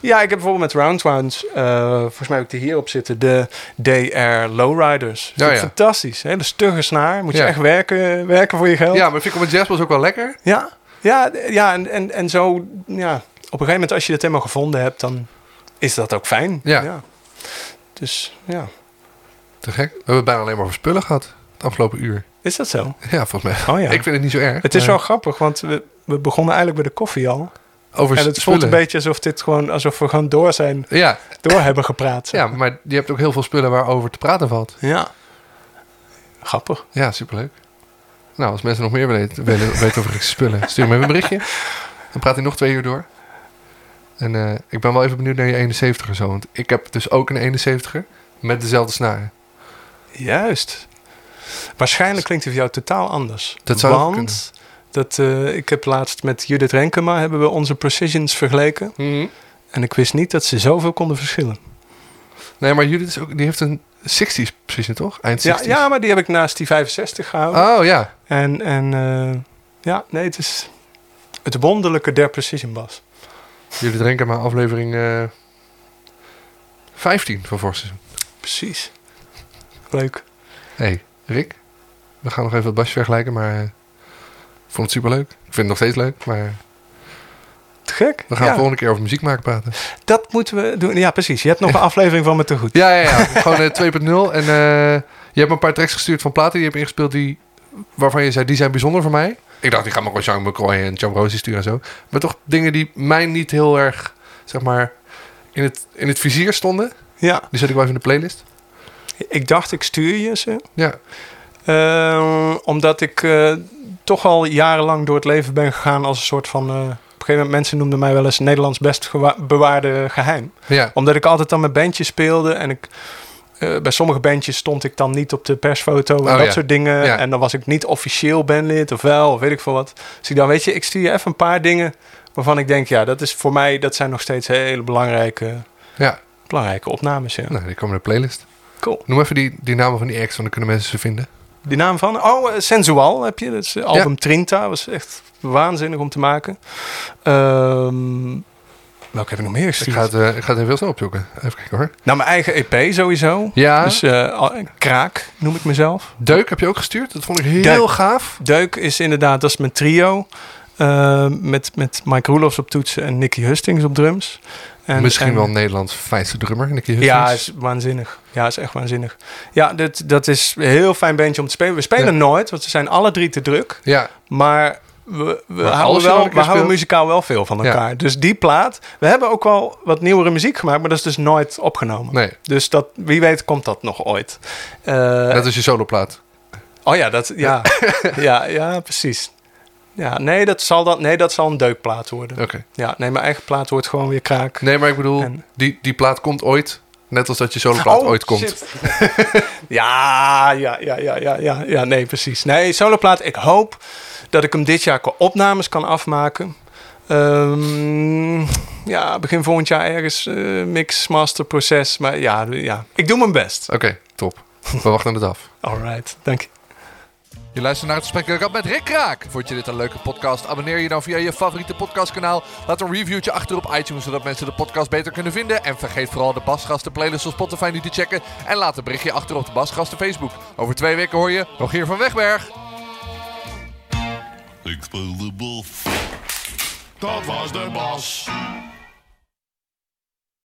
ja, ik heb bijvoorbeeld met Roundwounds, eh volgens mij ik die hierop zitten, de DR Lowriders. Ja, Ja, ja. Fantastisch. Hele stugge snaar. Moet je echt werken, werken voor je geld. ja, maar vind ik op een jazzbas ook wel lekker. Ja, ja, ja en, en, en zo, ja, een gegeven moment als je het helemaal gevonden hebt, dan is dat ook fijn. Ja. Dus ja, Te gek. We hebben bijna alleen maar over spullen gehad. Het afgelopen uur. is dat zo? Ja, volgens mij. Oh ja. Ik vind het niet zo erg. het is maar wel grappig, want we, we begonnen eigenlijk bij de koffie al. over En het voelt een beetje alsof dit gewoon, alsof we gewoon door zijn, Ja, door hebben gepraat. ja, maar je hebt ook heel veel spullen waarover te praten valt. Ja. Grappig. Ja, superleuk. Nou, als mensen nog meer weten, willen weten over spullen, stuur me even een berichtje. Dan praat hij nog twee uur door. En eh, ik ben wel even benieuwd naar je 71er zo. Want ik heb dus ook een 71er met dezelfde snaren. Juist. Waarschijnlijk klinkt hij voor jou totaal anders. Dat zou Want dat, eh, ik heb laatst met Judith Renkema hebben we onze precisions vergeleken. En ik wist niet dat ze zoveel konden verschillen. Nee, maar Judith is ook, die heeft een 60s precision, toch? Eind 60s. Ja, ja, maar die heb ik naast die 65 gehouden. Oh ja. En, en eh, ja, nee, het is het wonderlijke der precision bas. Jullie drinken maar aflevering eh 15 van Vorseizoen. Precies. Leuk. hey, Rick. We gaan nog even wat basjes vergelijken, maar eh, ik vond het superleuk. Ik vind het nog steeds leuk, maar Te gek. we gaan ja, de volgende keer over muziek maken praten. Dat moeten we doen. Ja, precies. Je hebt nog een aflevering van me te goed. Ja, ja, ja. Gewoon eh, 2.0. En eh, je hebt me een paar tracks gestuurd van platen die je hebt ingespeeld die, waarvan je zei, die zijn bijzonder voor mij. Ik dacht, ik ga maar gewoon Jean McCoy en John Rosie sturen en zo. Maar toch dingen die mij niet heel erg, zeg maar, in het, in het vizier stonden. Ja, Die zet ik wel even in de playlist. ik dacht ik stuur je ze. Ja, Eh, omdat ik eh, toch al jarenlang door het leven ben gegaan als een soort van... eh, op een gegeven moment, mensen noemden mij wel eens Nederlands best bewaarde geheim. ja. Omdat ik altijd dan met bandjes speelde en ik... eh, bij sommige bandjes stond ik dan niet op de persfoto en Oh, dat ja. soort dingen. Ja. En dan was ik niet officieel bandlid of wel, of weet ik veel wat. Dus ik dan, weet je, ik stuur je even een paar dingen waarvan ik denk, ja, dat is voor mij, dat zijn nog steeds hele belangrijke, ja. belangrijke opnames. Ja. Nou, die komen in de playlist. Cool. Noem even die, die namen van die acts, want dan kunnen mensen ze vinden. Die naam van? Oh, eh, Sensual heb je. Dat is eh, album Trinta. was echt waanzinnig om te maken. Ehm welke heb ik nog meer Ik gestuurd? ga, het, eh, ik ga het even snel opzoeken. Even kijken hoor. Nou, mijn eigen EP sowieso. Ja, Dus eh, al- Kraak noem ik mezelf. Deuk heb je ook gestuurd. Dat vond ik heel Deuk. gaaf. Deuk is inderdaad, dat is mijn trio. Eh, met, met Mike Roelofs op toetsen en Nicky Hustings op drums. En, Misschien en- wel Nederlands fijnste drummer. Nicky Ja, Hustings. is waanzinnig. Ja, is echt waanzinnig. Ja, dat, dat is een heel fijn bandje om te spelen. We spelen Ja. nooit, want we zijn alle drie te druk. ja. Maar we, we houden, wel, we houden muzikaal wel veel van Ja. elkaar. Dus die plaat... We hebben ook wel wat nieuwere muziek gemaakt, maar dat is dus nooit opgenomen. Nee, Dus dat, wie weet komt dat nog ooit. Eh, dat is je soloplaat. Oh ja, dat, ja. ja, ja, precies. Ja, nee, dat zal, dan, nee, dat zal een deukplaat worden. Oké. Ja, nee, mijn eigen plaat wordt gewoon weer kraak. Nee, maar ik bedoel, En- die, die plaat komt ooit. Net als dat je soloplaat Oh, ooit komt. ja, ja, ja, ja, ja, ja, ja, nee, precies. Nee, soloplaat, ik hoop dat ik hem dit jaar qua opnames kan afmaken. Ehm, ja, begin volgend jaar ergens eh, mix, master, proces. Maar ja, ja, ik doe mijn best. Oké, top. We wachten het af. Alright, dank je. Je luistert naar het gesprek met Rick Kraak. Vond je dit een leuke podcast? Abonneer je dan via je favoriete podcastkanaal. Laat een reviewtje achter op iTunes, zodat mensen de podcast beter kunnen vinden. En vergeet vooral de Basgasten playlist op Spotify niet te checken. En laat een berichtje achter op de Basgasten Facebook. Over twee weken hoor je Rogier van Wegberg. Ik speel de bos. Dat was de bas.